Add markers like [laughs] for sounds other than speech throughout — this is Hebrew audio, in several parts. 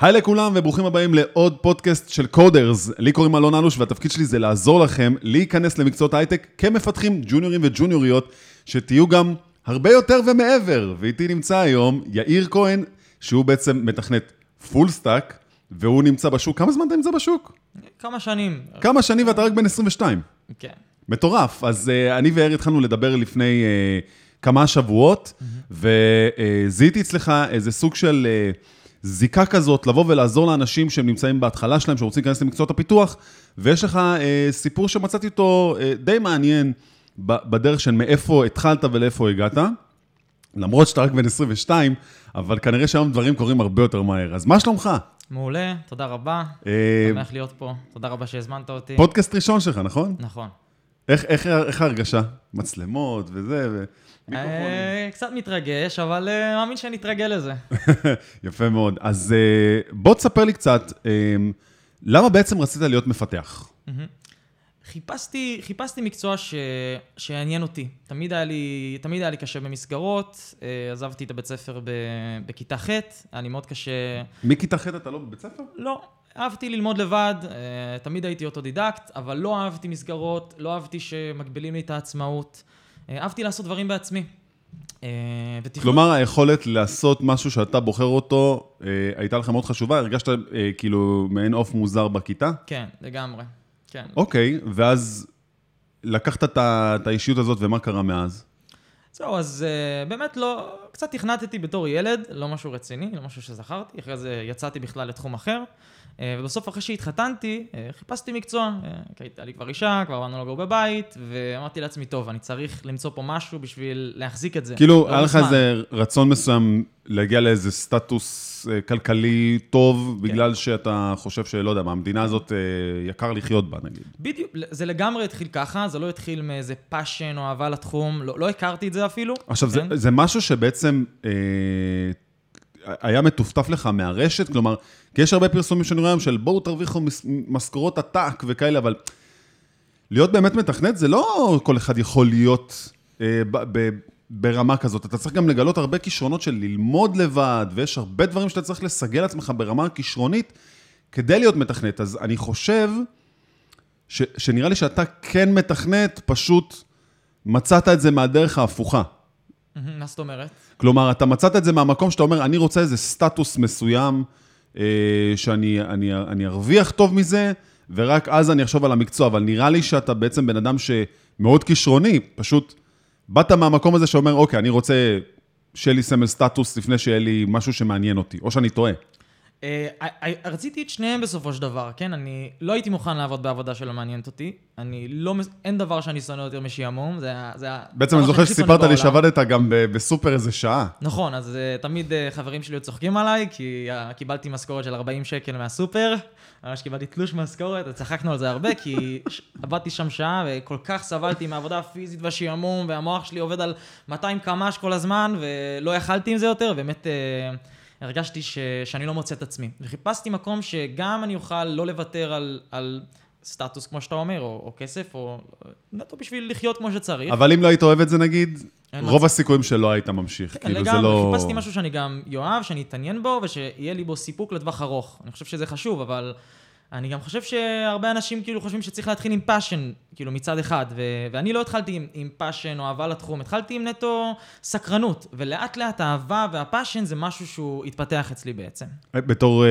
היי לכולם וברוכים הבאים לעוד פודקאסט של קודרס. לי קוראים אלון אלוש והתפקיד שלי זה לעזור לכם להיכנס למקצועות הייטק כמפתחים ג'וניורים וג'וניוריות, שתהיו גם הרבה יותר ומעבר. ואיתי נמצא היום יאיר כהן, שהוא בעצם מתכנת full stack, והוא נמצא בשוק. כמה זמן אתה נמצא בשוק? כמה שנים. כמה שנים ואתה רק בן 22. כן. מטורף. אז uh, אני ויאיר התחלנו לדבר לפני uh, כמה שבועות, וזיהיתי אצלך איזה סוג של uh, זיקה כזאת, לבוא ולעזור לאנשים שהם נמצאים בהתחלה שלהם, שרוצים להיכנס למקצועות הפיתוח, ויש לך uh, סיפור שמצאתי אותו uh, די מעניין בדרך של מאיפה התחלת ולאיפה הגעת. למרות שאתה רק בן 22, אבל כנראה שהיום דברים קורים הרבה יותר מהר. אז מה שלומך? מעולה, תודה רבה. שמח להיות פה, תודה רבה שהזמנת אותי. פודקאסט ראשון שלך, נכון? נכון. איך, איך, איך ההרגשה? מצלמות וזה, ומיקרופונים. אה, קצת מתרגש, אבל אה, מאמין שנתרגל לזה. [laughs] יפה מאוד. אז אה, בוא תספר לי קצת, למה בעצם רצית להיות מפתח? חיפשתי, חיפשתי מקצוע ש... שעניין אותי. תמיד היה, לי, תמיד היה לי קשה במסגרות, עזבתי את הבית ספר ב... בכיתה ח', היה לי מאוד קשה... מכיתה ח' אתה לא בבית ספר? לא, אהבתי ללמוד לבד, תמיד הייתי אוטודידקט, אבל לא אהבתי מסגרות, לא אהבתי שמגבילים לי את העצמאות. אה, אהבתי לעשות דברים בעצמי. אה, ותכנון... כלומר, היכולת לעשות משהו שאתה בוחר אותו, הייתה לך מאוד חשובה? הרגשת כאילו מעין עוף מוזר בכיתה? כן, לגמרי. כן. אוקיי, ואז לקחת את האישיות הזאת, ומה קרה מאז? זהו, אז uh, באמת לא, קצת תכנתתי בתור ילד, לא משהו רציני, לא משהו שזכרתי, אחרי זה יצאתי בכלל לתחום אחר. אה, ובסוף, אחרי שהתחתנתי, אה, חיפשתי מקצוע, אה, כי הייתה לי כבר אישה, כבר באנו לגור בבית, ואמרתי לעצמי, טוב, אני צריך למצוא פה משהו בשביל להחזיק את זה. כאילו, היה לך איזה רצון מסוים להגיע לאיזה סטטוס כלכלי טוב, כן. בגלל שאתה חושב שלא יודע מה, המדינה הזאת יקר לחיות בה, נגיד. בדיוק, זה לגמרי התחיל ככה, זה לא התחיל מאיזה passion או אהבה לתחום, לא, לא הכרתי את זה אפילו. עכשיו, כן? זה, זה משהו שבעצם... אה, היה מטופטף לך מהרשת? כלומר, כי יש הרבה פרסומים שאני רואה היום של בואו תרוויחו משכורות עתק וכאלה, אבל להיות באמת מתכנת זה לא כל אחד יכול להיות אה, ב- ב- ברמה כזאת. אתה צריך גם לגלות הרבה כישרונות של ללמוד לבד, ויש הרבה דברים שאתה צריך לסגל לעצמך ברמה הכישרונית כדי להיות מתכנת. אז אני חושב ש- שנראה לי שאתה כן מתכנת, פשוט מצאת את זה מהדרך ההפוכה. מה זאת אומרת? כלומר, אתה מצאת את זה מהמקום שאתה אומר, אני רוצה איזה סטטוס מסוים, אה, שאני אני, אני ארוויח טוב מזה, ורק אז אני אחשוב על המקצוע. אבל נראה לי שאתה בעצם בן אדם שמאוד כישרוני, פשוט באת מהמקום הזה שאומר, אוקיי, אני רוצה שיהיה לי סמל סטטוס לפני שיהיה לי משהו שמעניין אותי, או שאני טועה. אה, רציתי את שניהם בסופו של דבר, כן? אני לא הייתי מוכן לעבוד בעבודה שלא מעניינת אותי. אני לא... אין דבר שאני שונא יותר משעמום, זה היה... בעצם אני זוכר שסיפרת לי שעבדת גם בסופר איזה שעה. נכון, אז אה, תמיד אה, חברים שלי צוחקים עליי, כי קיבלתי משכורת של 40 שקל מהסופר, ממש קיבלתי תלוש משכורת, וצחקנו על זה הרבה, כי עבדתי שם שעה, וכל כך סבלתי מהעבודה הפיזית והשעמום, והמוח שלי עובד על 200 קמ"ש כל הזמן, ולא יכלתי עם זה יותר, באמת... הרגשתי ש, שאני לא מוצא את עצמי. וחיפשתי מקום שגם אני אוכל לא לוותר על, על סטטוס, כמו שאתה אומר, או, או כסף, או נטו בשביל לחיות כמו שצריך. אבל אם לא היית אוהב את זה, נגיד, רוב מצ... הסיכויים שלא היית ממשיך. כן, כאילו, לגמרי, לא... חיפשתי משהו שאני גם אוהב, שאני אתעניין בו, ושיהיה לי בו סיפוק לטווח ארוך. אני חושב שזה חשוב, אבל... אני גם חושב שהרבה אנשים כאילו חושבים שצריך להתחיל עם passion, כאילו מצד אחד, ו- ואני לא התחלתי עם, עם passion או אהבה לתחום, התחלתי עם נטו סקרנות, ולאט לאט האהבה וה passion זה משהו שהוא התפתח אצלי בעצם. בתור, אה,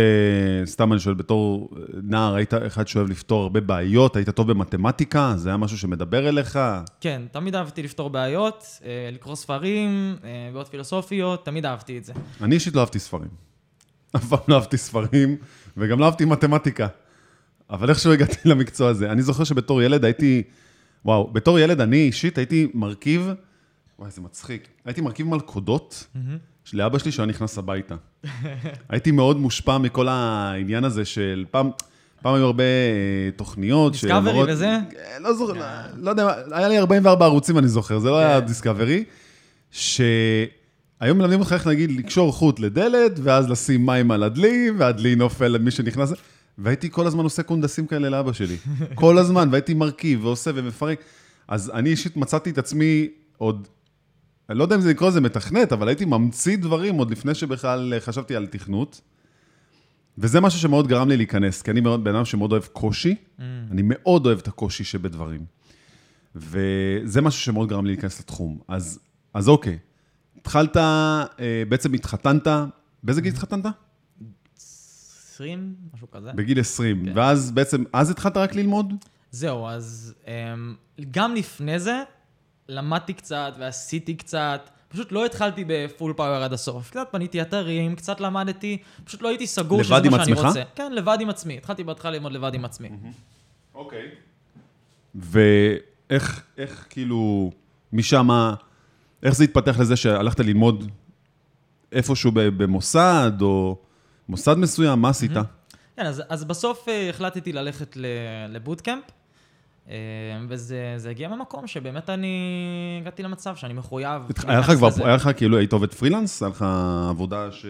סתם אני שואל, בתור נער היית אחד שאוהב לפתור הרבה בעיות, היית טוב במתמטיקה? זה היה משהו שמדבר אליך? כן, תמיד אהבתי לפתור בעיות, אה, לקרוא ספרים, אה, בעיות פילוסופיות, תמיד אהבתי את זה. אני אישית לא אהבתי ספרים. אף פעם לא אהבתי ספרים, וגם לא אהבתי מתמטיקה. אבל איכשהו הגעתי למקצוע הזה. אני זוכר שבתור ילד הייתי, וואו, בתור ילד אני אישית הייתי מרכיב, וואי, זה מצחיק, הייתי מרכיב מלכודות. לאבא שלי שהיה נכנס הביתה. [laughs] הייתי מאוד מושפע מכל העניין הזה של פעם... פעם היו הרבה אה, תוכניות. דיסקאברי וזה? אה, לא זוכר, אה. לא יודע, היה לי 44 ערוצים, אני זוכר, זה לא היה דיסקאברי. שהיום מלמדים אותך איך נגיד לקשור חוט לדלת, ואז לשים מים על הדלי, והדלי נופל למי שנכנס. והייתי כל הזמן עושה קונדסים כאלה לאבא שלי. [laughs] כל הזמן, והייתי מרכיב ועושה ומפרק. אז אני אישית מצאתי את עצמי עוד אני לא יודע אם זה לקרוא לזה מתכנת, אבל הייתי ממציא דברים עוד לפני שבכלל חשבתי על תכנות. וזה משהו שמאוד גרם לי להיכנס, כי אני מאוד בן אדם שמאוד אוהב קושי, Mm. אני מאוד אוהב את הקושי שבדברים. וזה משהו שמאוד גרם לי להיכנס לתחום. אז, אז אוקיי, התחלת, אה, בעצם התחתנת, באיזה גיל התחתנת? 20, משהו כזה. בגיל 20. כן. ואז בעצם, אז התחלת רק ללמוד? זהו, אז אמ, גם לפני זה, למדתי קצת ועשיתי קצת. פשוט לא התחלתי בפול פאוור עד הסוף. קצת בניתי אתרים, קצת למדתי, פשוט לא הייתי סגור שזה לבד עם מה שאני עצמך? רוצה. כן, לבד עם עצמי. התחלתי בהתחלה ללמוד לבד עם עצמי. אוקיי. ואיך, איך כאילו, משם, איך זה התפתח לזה שהלכת ללמוד איפשהו ב- במוסד, או מוסד מסוים, מה עשית? כן, אז, אז בסוף אה, החלטתי ללכת לבוטקאמפ, אה, וזה זה הגיע ממקום שבאמת אני הגעתי למצב שאני מחויב. היה לך כבר. היה לך כאילו, היית עובד פרילנס? היה לך עבודה ש...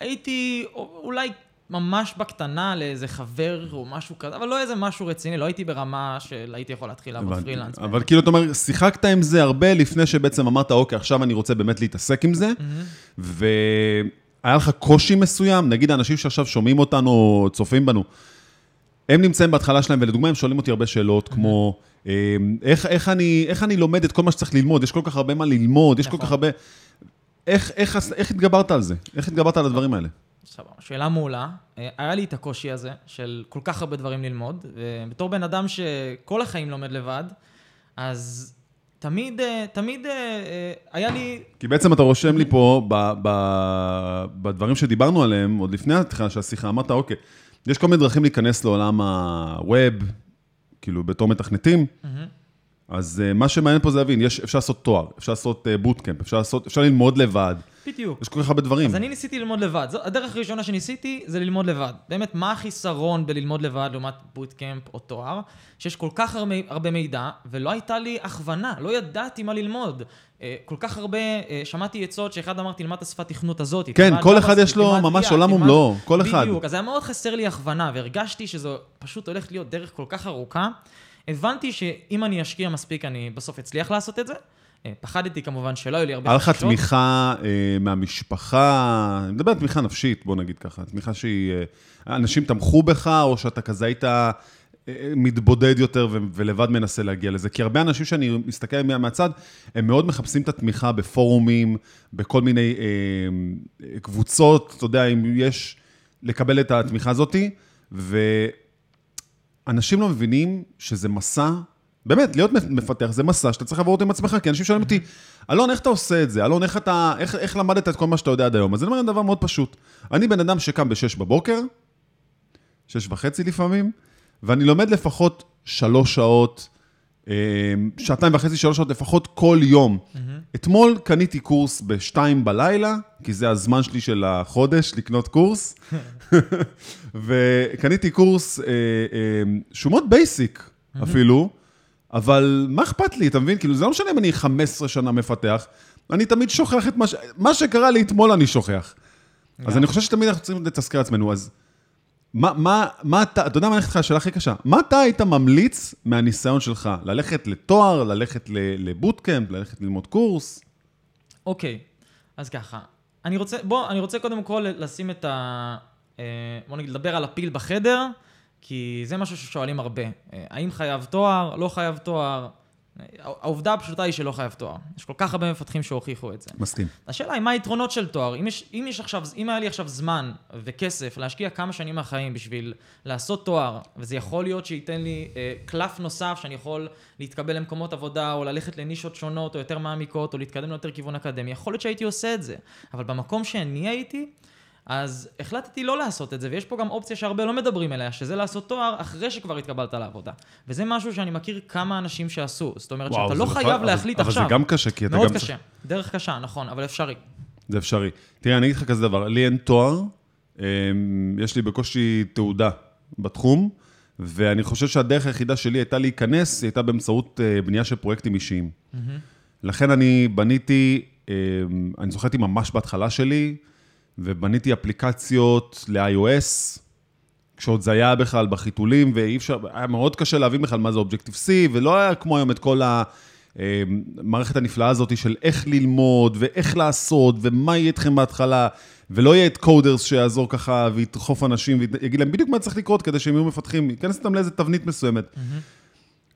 הייתי אולי ממש בקטנה לאיזה חבר או משהו כזה, אבל לא איזה משהו רציני, לא הייתי ברמה של הייתי יכול להתחיל לעבוד. פרילנס. אבל כאילו, אתה אומר, שיחקת עם זה הרבה לפני שבעצם אמרת, אוקיי, עכשיו אני רוצה באמת להתעסק עם זה, והיה לך קושי מסוים, נגיד האנשים שעכשיו שומעים אותנו, צופים בנו, הם נמצאים בהתחלה שלהם, ולדוגמה, הם שואלים אותי הרבה שאלות, כמו, אה, איך, איך, אני, איך אני לומד את כל מה שצריך ללמוד? יש כל כך הרבה מה ללמוד, יש כל נכון. כך הרבה... איך, איך, איך התגברת על זה? איך התגברת על הדברים האלה? סבבה, שאלה מעולה. אה, היה לי את הקושי הזה של כל כך הרבה דברים ללמוד, ובתור בן אדם שכל החיים לומד לבד, אז תמיד, אה, תמיד אה, אה, היה לי... כי בעצם אתה רושם לי פה, ב, ב, בדברים שדיברנו עליהם, עוד לפני התחילה של השיחה, אמרת, אוקיי, יש כל מיני דרכים להיכנס לעולם ה web, כאילו, בתור מתכנתים, אז uh, מה שמעניין פה זה להבין, יש, אפשר לעשות תואר, אפשר לעשות bootcamp, אפשר, לעשות, אפשר ללמוד לבד, בדיוק. יש כל כך הרבה דברים. אז אני ניסיתי ללמוד לבד. זו הדרך הראשונה שניסיתי זה ללמוד לבד. באמת, מה החיסרון בללמוד לבד לעומת bootcamp או תואר? שיש כל כך הרבה, הרבה מידע, ולא הייתה לי הכוונה, לא ידעתי מה ללמוד. אה, כל כך הרבה, אה, שמעתי עצות שאחד אמר, תלמד את השפת תכנות הזאת. כן, כל אחד יש לו ממש עולם ומלואו, כל אחד. בדיוק, אז היה מאוד חסר לי הכוונה, והרגשתי שזו פשוט הולכת להיות דרך כל כך ארוכה. הבנתי שאם אני אשקיע מספיק, אני בסוף אצליח לעשות את זה. אה, פחדתי כמובן שלא יהיו לי הרבה היה לך. תמיכה אה, מהמשפחה, אני מדבר על תמיכה נפשית, בוא נגיד ככה, תמיכה שהיא... אה, אנשים תמכו בך, או שאתה כזה היית אה, מתבודד יותר ו- ולבד מנסה להגיע לזה? כי הרבה אנשים שאני מסתכל עליהם מהצד, הם מאוד מחפשים את התמיכה בפורומים, בכל מיני אה, קבוצות, אתה יודע, אם יש... לקבל את התמיכה הזאתי, ואנשים לא מבינים שזה מסע, באמת, להיות מפתח זה מסע שאתה צריך לעבור אותו עם עצמך, כי אנשים שואלים אותי, אלון, איך אתה עושה את זה? אלון, איך אתה, איך, איך למדת את כל מה שאתה יודע עד היום? אז אני אומר דבר מאוד פשוט. אני בן אדם שקם ב-6 בבוקר, שש וחצי לפעמים, ואני לומד לפחות שלוש שעות, אה, שעתיים וחצי, שלוש שעות לפחות כל יום. אתמול קניתי קורס בשתיים בלילה, כי זה הזמן שלי של החודש לקנות קורס, [laughs] וקניתי קורס אה, אה, שהוא מאוד basic אפילו, אבל מה אכפת לי, אתה מבין? כאילו, זה לא משנה אם אני 15 שנה מפתח, אני תמיד שוכח את מה ש... מה שקרה לי אתמול אני שוכח. אז אני חושב שתמיד אנחנו צריכים לתזכר עצמנו, אז מה, מה, מה אתה, אתה יודע מה אני איתך השאלה הכי קשה, מה אתה היית ממליץ מהניסיון שלך? ללכת לתואר, ללכת לבוטקאמפ, ללכת ללמוד קורס? אוקיי, אז ככה. אני רוצה, בוא, אני רוצה קודם כל לשים את ה... אה, בוא נגיד, לדבר על הפיל בחדר, כי זה משהו ששואלים הרבה. אה, האם חייב תואר, לא חייב תואר? אה, העובדה הפשוטה היא שלא חייב תואר. יש כל כך הרבה מפתחים שהוכיחו את זה. מסכים. השאלה היא מה היתרונות של תואר. אם, יש, אם, יש עכשיו, אם היה לי עכשיו זמן וכסף להשקיע כמה שנים מהחיים בשביל לעשות תואר, וזה יכול להיות שייתן לי אה, קלף נוסף שאני יכול להתקבל למקומות עבודה, או ללכת לנישות שונות, או יותר מעמיקות, או להתקדם ליותר כיוון אקדמי, יכול להיות שהייתי עושה את זה. אבל במקום שאני הייתי, אז החלטתי לא לעשות את זה, ויש פה גם אופציה שהרבה לא מדברים עליה, שזה לעשות תואר אחרי שכבר התקבלת לעבודה. וזה משהו שאני מכיר כמה אנשים שעשו. זאת אומרת שאתה לא חייב בכלל- להחליט אבל, עכשיו. אבל זה גם קשה, כי אתה מאוד גם... קשה. דרך קשה, נכון, אבל אפשרי. זה אפשרי. תראה, אני אגיד לך כזה דבר, לי אין תואר, אמ, יש לי בקושי תעודה בתחום, ואני חושב שהדרך היחידה שלי הייתה להיכנס, היא הייתה באמצעות אה, בנייה של פרויקטים אישיים. לכן אני בניתי, אמ, אני זוכר הייתי ממש בהתחלה שלי, ובניתי אפליקציות ל-iOS, כשעוד זה היה בכלל בחיתולים, ואי אפשר, היה מאוד קשה להבין בכלל מה זה Objective-C, ולא היה כמו היום את כל אה, המערכת הנפלאה הזאת של איך ללמוד, ואיך לעשות, ומה יהיה איתכם בהתחלה, ולא יהיה את קודרס שיעזור ככה, וידחוף אנשים, ויגיד להם בדיוק מה צריך לקרות כדי שהם יהיו מפתחים, ייכנס אותם לאיזה תבנית מסוימת.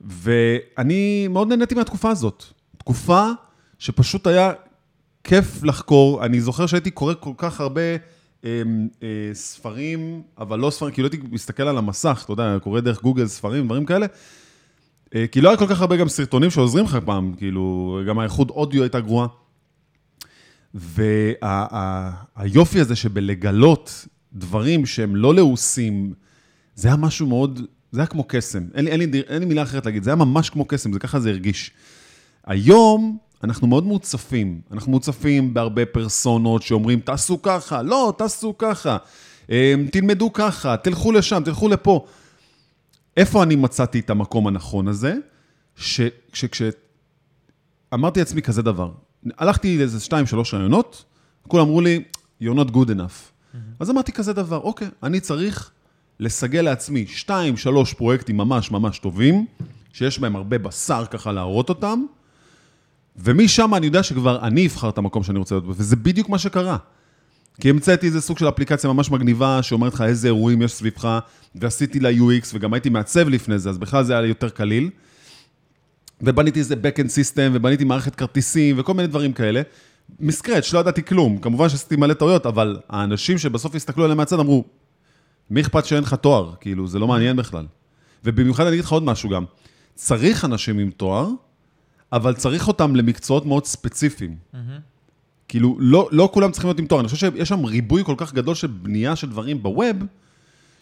ואני מאוד נהניתי מהתקופה הזאת. תקופה שפשוט היה כיף לחקור. אני זוכר שהייתי קורא כל כך הרבה אה, אה, ספרים, אבל לא ספרים, כאילו הייתי מסתכל על המסך, אתה יודע, קורא דרך גוגל ספרים, דברים כאלה. אה, כי לא היה כל כך הרבה גם סרטונים שעוזרים לך פעם, כאילו, גם האיכות אודיו הייתה גרועה. והיופי הזה שבלגלות דברים שהם לא לעוסים, זה היה משהו מאוד, זה היה כמו קסם. אין לי, אין, לי, אין לי מילה אחרת להגיד, זה היה ממש כמו קסם, זה ככה זה הרגיש. היום אנחנו מאוד מוצפים, אנחנו מוצפים בהרבה פרסונות שאומרים, תעשו ככה, לא, תעשו ככה, אמ, תלמדו ככה, תלכו לשם, תלכו לפה. איפה אני מצאתי את המקום הנכון הזה? שכש... אמרתי לעצמי כזה דבר, הלכתי לאיזה שתיים, שלוש רעיונות, כולם אמרו לי, you're not good enough. Mm-hmm. אז אמרתי כזה דבר, אוקיי, אני צריך לסגל לעצמי שתיים, שלוש פרויקטים ממש ממש טובים, שיש בהם הרבה בשר ככה להראות אותם, ומשם אני יודע שכבר אני אבחר את המקום שאני רוצה להיות בו, וזה בדיוק מה שקרה. כי המצאתי איזה סוג של אפליקציה ממש מגניבה, שאומרת לך איזה אירועים יש סביבך, ועשיתי לה UX, וגם הייתי מעצב לפני זה, אז בכלל זה היה יותר קליל. ובניתי איזה backend system, ובניתי מערכת כרטיסים, וכל מיני דברים כאלה. מסקרץ', לא ידעתי כלום. כמובן שעשיתי מלא טעויות, אבל האנשים שבסוף הסתכלו עליהם מהצד אמרו, מי אכפת שאין לך תואר? כאילו, זה לא מעניין בכלל. ובמיוחד אני אגיד לך עוד משהו גם. צריך אנשים עם תואר, אבל צריך אותם למקצועות מאוד ספציפיים. Mm-hmm. כאילו, לא, לא כולם צריכים להיות עם תואר. אני חושב שיש שם ריבוי כל כך גדול של בנייה של דברים בווב,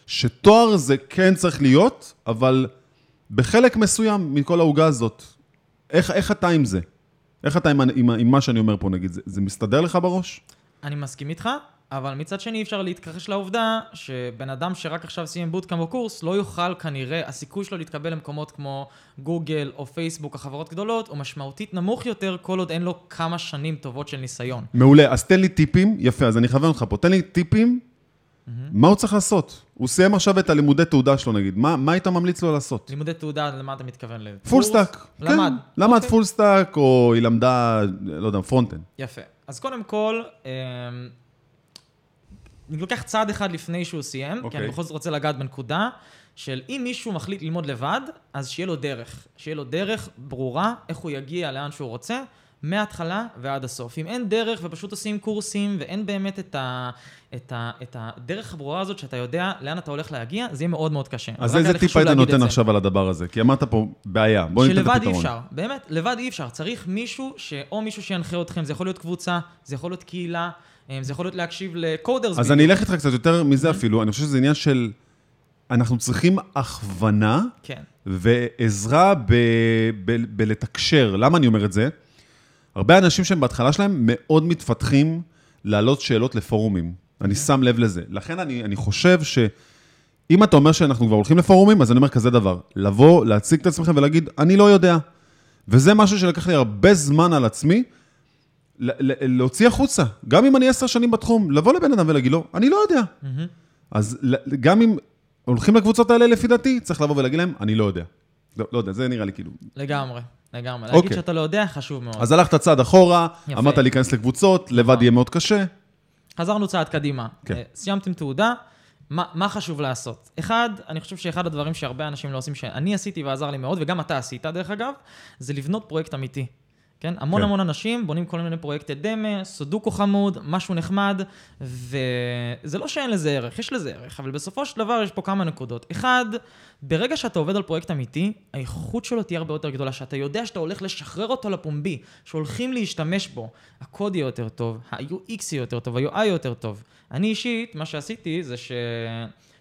שתואר זה כן צריך להיות, אבל בחלק מסוים מכל העוגה הזאת. איך, איך אתה עם זה? איך אתה עם, עם, עם מה שאני אומר פה, נגיד? זה, זה מסתדר לך בראש? אני מסכים איתך, אבל מצד שני אי אפשר להתכחש לעובדה שבן אדם שרק עכשיו סיים בוטקאם או קורס לא יוכל כנראה, הסיכוי שלו להתקבל למקומות כמו גוגל או פייסבוק, החברות גדולות, הוא משמעותית נמוך יותר כל עוד אין לו כמה שנים טובות של ניסיון. מעולה, אז תן לי טיפים, יפה, אז אני אכוון אותך פה, תן לי טיפים, mm-hmm. מה הוא צריך לעשות? הוא סיים עכשיו את הלימודי תעודה שלו נגיד, מה, מה היית ממליץ לו לעשות? לימודי תעודה, למה אתה מתכוון? Full Stack. למד. כן, למד Full Stack, או היא למדה, לא יודע, Frontend. יפה. אז קודם כל, אמ, אני לוקח צעד אחד לפני שהוא סיים, okay. כי אני אוקיי. בכל זאת רוצה לגעת בנקודה של אם מישהו מחליט ללמוד לבד, אז שיהיה לו דרך. שיהיה לו דרך ברורה איך הוא יגיע לאן שהוא רוצה, מההתחלה ועד הסוף. אם אין דרך ופשוט עושים קורסים ואין באמת את, ה, את, ה, את הדרך הברורה הזאת שאתה יודע לאן אתה הולך להגיע, זה יהיה מאוד מאוד קשה. אז איזה טיפ היית נותן עכשיו על הדבר הזה? כי אמרת פה בעיה, בוא ניתן את הפתרון. שלבד אי אפשר, באמת, לבד אי אפשר. צריך מישהו, ש... או מישהו שינחה אתכם, זה יכול להיות קבוצה, זה יכול להיות קהילה. אה, זה יכול להיות להקשיב לקודרס. אז אני אלך איתך קצת יותר מזה אפילו, אני חושב שזה עניין של... אנחנו צריכים הכוונה כן. ועזרה בלתקשר. למה אני אומר את זה? הרבה אנשים שהם בהתחלה שלהם מאוד מתפתחים להעלות שאלות לפורומים. אני כן. שם לב לזה. לכן אני, אני חושב שאם אתה אומר שאנחנו כבר הולכים לפורומים, אז אני אומר כזה דבר, לבוא, להציג את עצמכם ולהגיד, אני לא יודע. וזה משהו שלקח לי הרבה זמן על עצמי, להוציא החוצה, גם אם אני עשר שנים בתחום, לבוא לבן אדם ולהגיד לו, אני לא יודע. Mm-hmm. אז גם אם הולכים לקבוצות האלה, לפי דעתי, צריך לבוא ולהגיד להם, אני לא יודע. לא, לא יודע, זה נראה לי כאילו... לגמרי, לגמרי. להגיד אוקיי. שאתה לא יודע, חשוב מאוד. אז הלכת צעד אחורה, יפה. אמרת להיכנס לקבוצות, לבד נכון. יהיה מאוד קשה. חזרנו צעד קדימה. כן. אה, סיימתם תעודה, מה, מה חשוב לעשות? אחד, אני חושב שאחד הדברים שהרבה אנשים לא עושים, שאני עשיתי ועזר לי מאוד, וגם אתה עשית דרך אגב, זה לבנות פרויקט אמיתי. כן? המון כן. המון אנשים בונים כל מיני פרויקטי דמה, סודוקו חמוד, משהו נחמד, וזה לא שאין לזה ערך, יש לזה ערך, אבל בסופו של דבר יש פה כמה נקודות. אחד, ברגע שאתה עובד על פרויקט אמיתי, האיכות שלו תהיה הרבה יותר גדולה, שאתה יודע שאתה הולך לשחרר אותו לפומבי, שהולכים להשתמש בו, הקוד יהיה יותר טוב, ה-UX יהיה יותר טוב, ה-UI יותר טוב. אני אישית, מה שעשיתי זה ש...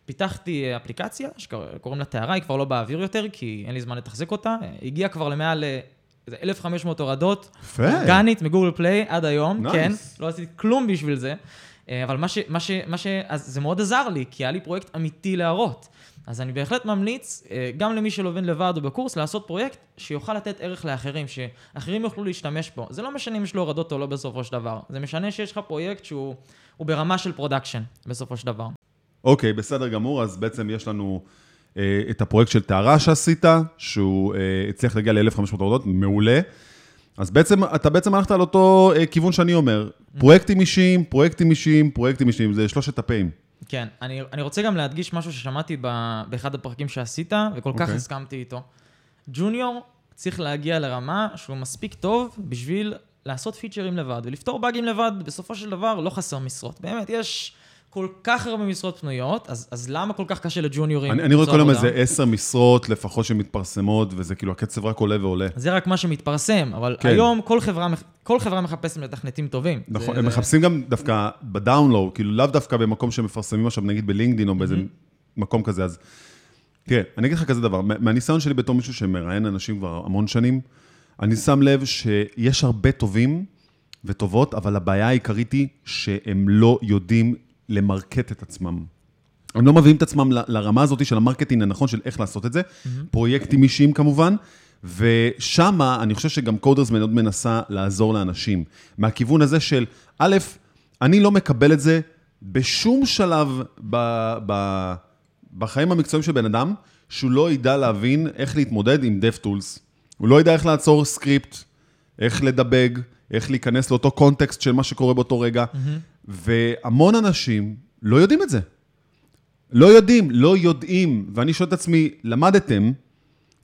פיתחתי אפליקציה שקוראים לה טהרה, היא כבר לא באוויר יותר, כי אין לי זמן לתחזק אותה. הגיעה כבר למעלה איזה 1,500 הורדות, אורגנית מ Google Play עד היום, nice. כן, לא עשיתי כלום בשביל זה, אה, אבל מה ש... מה ש... מה ש... אז זה מאוד עזר לי, כי היה לי פרויקט אמיתי להראות. אז אני בהחלט ממליץ, אה, גם למי שלומד לבד או בקורס, לעשות פרויקט שיוכל לתת ערך לאחרים, שאחרים יוכלו להשתמש בו. זה לא משנה אם יש לו הורדות או לא בסופו של דבר. זה משנה שיש לך פרויקט שהוא ברמה של production, בסופו של דבר. אוקיי, okay, בסדר גמור, אז בעצם יש לנו... אה, את הפרויקט של טהרה שעשית, שהוא אה, הצליח להגיע ל-1,500 הורדות, מעולה. אז בעצם, אתה בעצם הלכת על אותו אה, כיוון שאני אומר. פרויקטים אישיים, פרויקטים אישיים, פרויקטים אישיים, זה שלושת הפעים. כן, אני, אני רוצה גם להדגיש משהו ששמעתי ב, באחד הפרקים שעשית, וכל כך אוקיי. הסכמתי איתו. ג'וניור צריך להגיע לרמה שהוא מספיק טוב בשביל לעשות פיצ'רים לבד ולפתור באגים לבד. בסופו של דבר לא חסר משרות. באמת, יש כל כך הרבה משרות פנויות, אז, אז למה כל כך קשה לג'וניורים? אני, אני רואה כל יום עבודה? איזה עשר משרות לפחות שמתפרסמות, וזה כאילו, הקצב רק עולה ועולה. זה רק מה שמתפרסם, אבל כן. היום כל חברה, כל חברה מחפשת מתכנתים טובים. נכון, זה- הם זה- מחפשים גם דווקא בדאונלואו, כאילו לאו דווקא במקום שמפרסמים עכשיו, נגיד בלינקדין או באיזה מקום כזה, אז... תראה, אני אגיד לך כזה דבר, מה- מהניסיון שלי בתור מישהו שמראיין אנשים כבר המון שנים, אני שם לב שיש הרבה טובים וטובות, אבל הבעיה העיקרית היא שהם לא יודעים למרקט את עצמם. הם לא מביאים את עצמם לרמה הזאת של ה marketing הנכון של איך לעשות את זה, פרויקטים אישיים כמובן, ושמה אני חושב שגם קודרס מאוד מנסה לעזור לאנשים. מהכיוון הזה של, א', אני לא מקבל את זה בשום שלב ב, ב, בחיים המקצועיים של בן אדם, שהוא לא ידע להבין איך להתמודד עם DevTools. הוא לא ידע איך לעצור script, איך לדבג, איך להיכנס לאותו context של מה שקורה באותו רגע, והמון אנשים לא יודעים את זה. לא יודעים, לא יודעים, ואני שואל את עצמי, למדתם?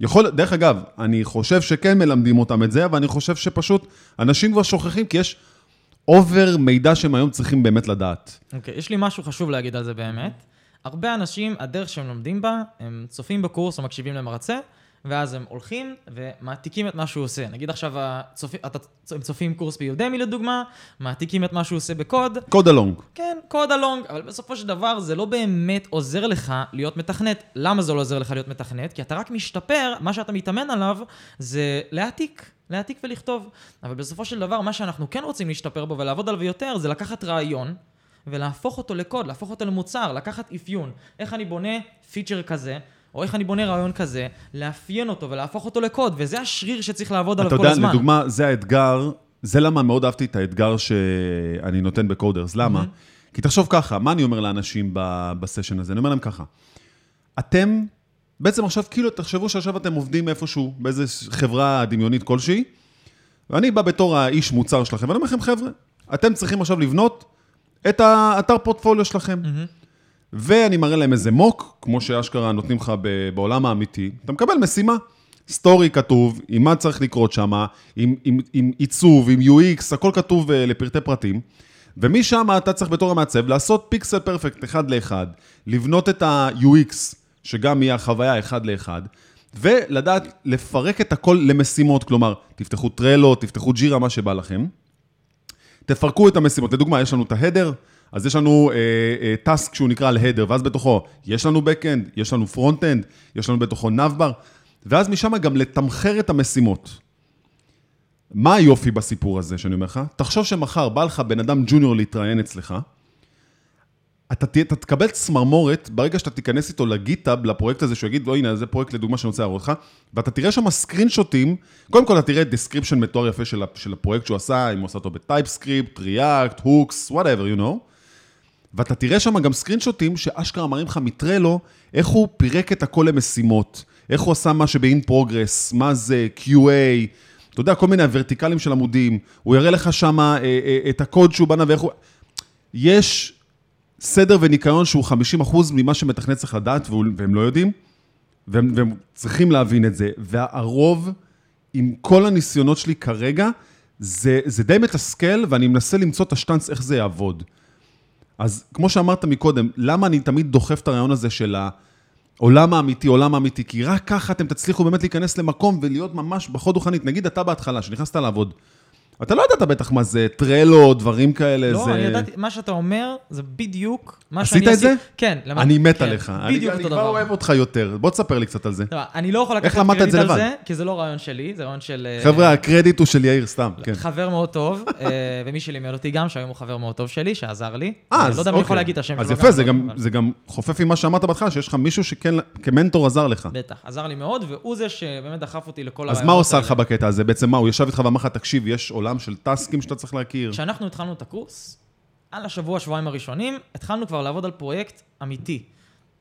יכול, דרך אגב, אני חושב שכן מלמדים אותם את זה, אבל אני חושב שפשוט אנשים כבר שוכחים, כי יש over מידע שהם היום צריכים באמת לדעת. אוקיי, יש לי משהו חשוב להגיד על זה באמת. הרבה אנשים, הדרך שהם לומדים בה, הם צופים בקורס או מקשיבים למרצה, ואז הם הולכים ומעתיקים את מה שהוא עושה. נגיד עכשיו הצופי, אתה, הם צופים קורס ביודמי לדוגמה, מעתיקים את מה שהוא עושה בקוד, קוד אלונג. כן, קוד אלונג, אבל בסופו של דבר זה לא באמת עוזר לך להיות מתכנת. למה זה לא עוזר לך להיות מתכנת? כי אתה רק משתפר, מה שאתה מתאמן עליו זה להעתיק. להעתיק ולכתוב. אבל בסופו של דבר, מה שאנחנו כן רוצים להשתפר בו ולעבוד עליו יותר, זה לקחת רעיון ולהפוך אותו לקוד, להפוך אותו למוצר, לקחת אפיון. איך אני בונה פיצ'ר כזה, או איך אני בונה רעיון כזה, לאפיין אותו ולהפוך אותו לקוד, וזה השריר שצריך לעבוד עליו אתה כל יודע, הזמן. לדוגמה, זה האתגר, זה למה מאוד אהבתי את האתגר שאני נותן בקודרס. למה? כי תחשוב ככה, מה אני אומר לאנשים ב- בסשן הזה? אני אומר להם ככה, אתם, בעצם עכשיו, כאילו, תחשבו שעכשיו אתם עובדים איפשהו, באיזו חברה דמיונית כלשהי, ואני בא בתור האיש מוצר שלכם, ואני אומר לכם, חבר'ה, אתם צריכים עכשיו לבנות את האתר פורטפוליו שלכם. ואני מראה להם איזה מוק, כמו שאשכרה נותנים לך בעולם האמיתי, אתה מקבל משימה. סטורי כתוב, עם מה צריך לקרות שם, עם, עם, עם עיצוב, עם UX, הכל כתוב uh, לפרטי פרטים. ומשם אתה צריך בתור המעצב לעשות פיקסל פרפקט אחד לאחד, לבנות את ה-UX, שגם יהיה החוויה אחד לאחד, ולדעת לפרק את הכל למשימות, כלומר, תפתחו טרלו, תפתחו ג'ירה, מה שבא לכם. תפרקו את המשימות. לדוגמה, יש לנו את ההדר, אז יש לנו אה, אה, טאסק שהוא נקרא להדר, ואז בתוכו יש לנו backend, יש לנו front-end, יש לנו בתוכו נאבבר, ואז משם גם לתמחר את המשימות. מה היופי בסיפור הזה שאני אומר לך? תחשוב שמחר בא לך בן אדם ג'וניור להתראיין אצלך, אתה, תה- אתה תקבל צמרמורת ברגע שאתה תיכנס איתו לגיטאב, לפרויקט הזה, שהוא יגיד, לא, הנה, זה פרויקט לדוגמה שאני רוצה להראות לך, ואתה תראה שם סקרין שוטים, קודם כל אתה תראה description מתואר יפה של, של הפרויקט שהוא עשה, אם הוא עשה אותו ב TypeScript, React, Hooks, whatever, you know, ואתה תראה שם גם screenshot ים שאשכרה מראים לך מ Trello, איך הוא פירק את הכל למשימות, איך הוא עשה מה שב-in progress, מה זה QA, אתה יודע, כל מיני הוורטיקלים של עמודים, הוא יראה לך שם אה, אה, את הקוד שהוא בנה ואיך הוא... יש סדר וניקיון שהוא 50% ממה שמתכנת צריך לדעת, והוא- והם לא יודעים, והם, והם צריכים להבין את זה. והרוב, עם כל הניסיונות שלי כרגע, זה, זה די מתסכל, ואני מנסה למצוא את השטאנץ איך זה יעבוד. אז כמו שאמרת מקודם, למה אני תמיד דוחף את הרעיון הזה של העולם האמיתי, עולם האמיתי? כי רק ככה אתם תצליחו באמת להיכנס למקום ולהיות ממש בחוד רוחנית. נגיד אתה בהתחלה, שנכנסת לעבוד, אתה לא ידעת בטח מה זה טרלו, דברים כאלה, לא, זה... אני ידעתי, מה שאתה אומר זה בדיוק מה עשית שאני את זה? כן. למד- אני מת כן, עליך. אני- בדיוק אני אותו כבר דבר. אוהב אותך יותר. בוא תספר לי קצת על זה. לא, אני לא יכול לקחת קרדיט זה על לבד? זה, כי זה לא רעיון שלי, זה רעיון של... אה, חבר'ה, הקרדיט הוא של יאיר, סתם, כן. חבר מאוד טוב, אה, [laughs] ומי שלימד אותי גם, שהיום הוא חבר מאוד טוב שלי, שעזר לי. אה, אני אז לא יודע אם אני יכול אוקיי. להגיד את השם אז שלו יפה, זה גם- חופף עם מה שאמרת בהתחלה, שיש לך מישהו שכן, כמנטור עזר לך. בטח, עזר לי מאוד, והוא זה שבאמת דחף אותי לכל אז מה עושה לך בקטע הזה? בעצם מה, הוא ישב איתך ואמר לך, תקשיב, יש עולם של טסקים שאתה צריך להכיר. כשאנחנו התחלנו את הקורס, על השבוע, שבועיים הראשונים, התחלנו כבר לעבוד על פרויקט אמיתי.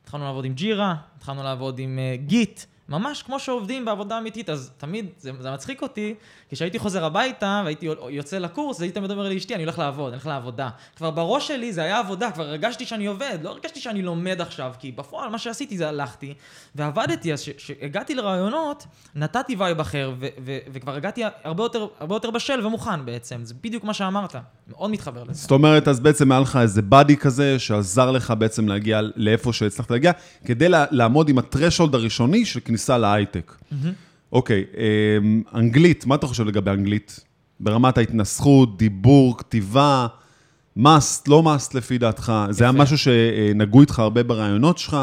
התחלנו לעבוד עם Jira, התחלנו לעבוד עם Git, ממש כמו שעובדים בעבודה אמיתית, אז תמיד, זה, זה מצחיק אותי, כשהייתי חוזר הביתה והייתי יוצא לקורס, הייתי תמיד אומר לאשתי, אני הולך לעבוד, אני הולך לעבודה. כבר בראש שלי זה היה עבודה, כבר הרגשתי שאני עובד, לא הרגשתי שאני לומד עכשיו, כי בפועל מה שעשיתי זה הלכתי, ועבדתי, אז כשהגעתי לראיונות, נתתי vibe אחר, וכבר הגעתי הרבה יותר, הרבה יותר בשל ומוכן בעצם, זה בדיוק מה שאמרת, מאוד מתחבר לזה. זאת אומרת, אז בעצם היה לך איזה באדי כזה, שעזר לך בעצם להגיע לאיפה שהצלחת להגיע, כדי לעמוד עם הטרשולד הראשוני של כניסה להייטק. אוקיי, אמ, אנגלית, מה אתה חושב לגבי אנגלית? ברמת ההתנסחות, דיבור, כתיבה, מאסט, לא מאסט לפי דעתך? זה היה משהו שנגעו איתך הרבה ברעיונות שלך?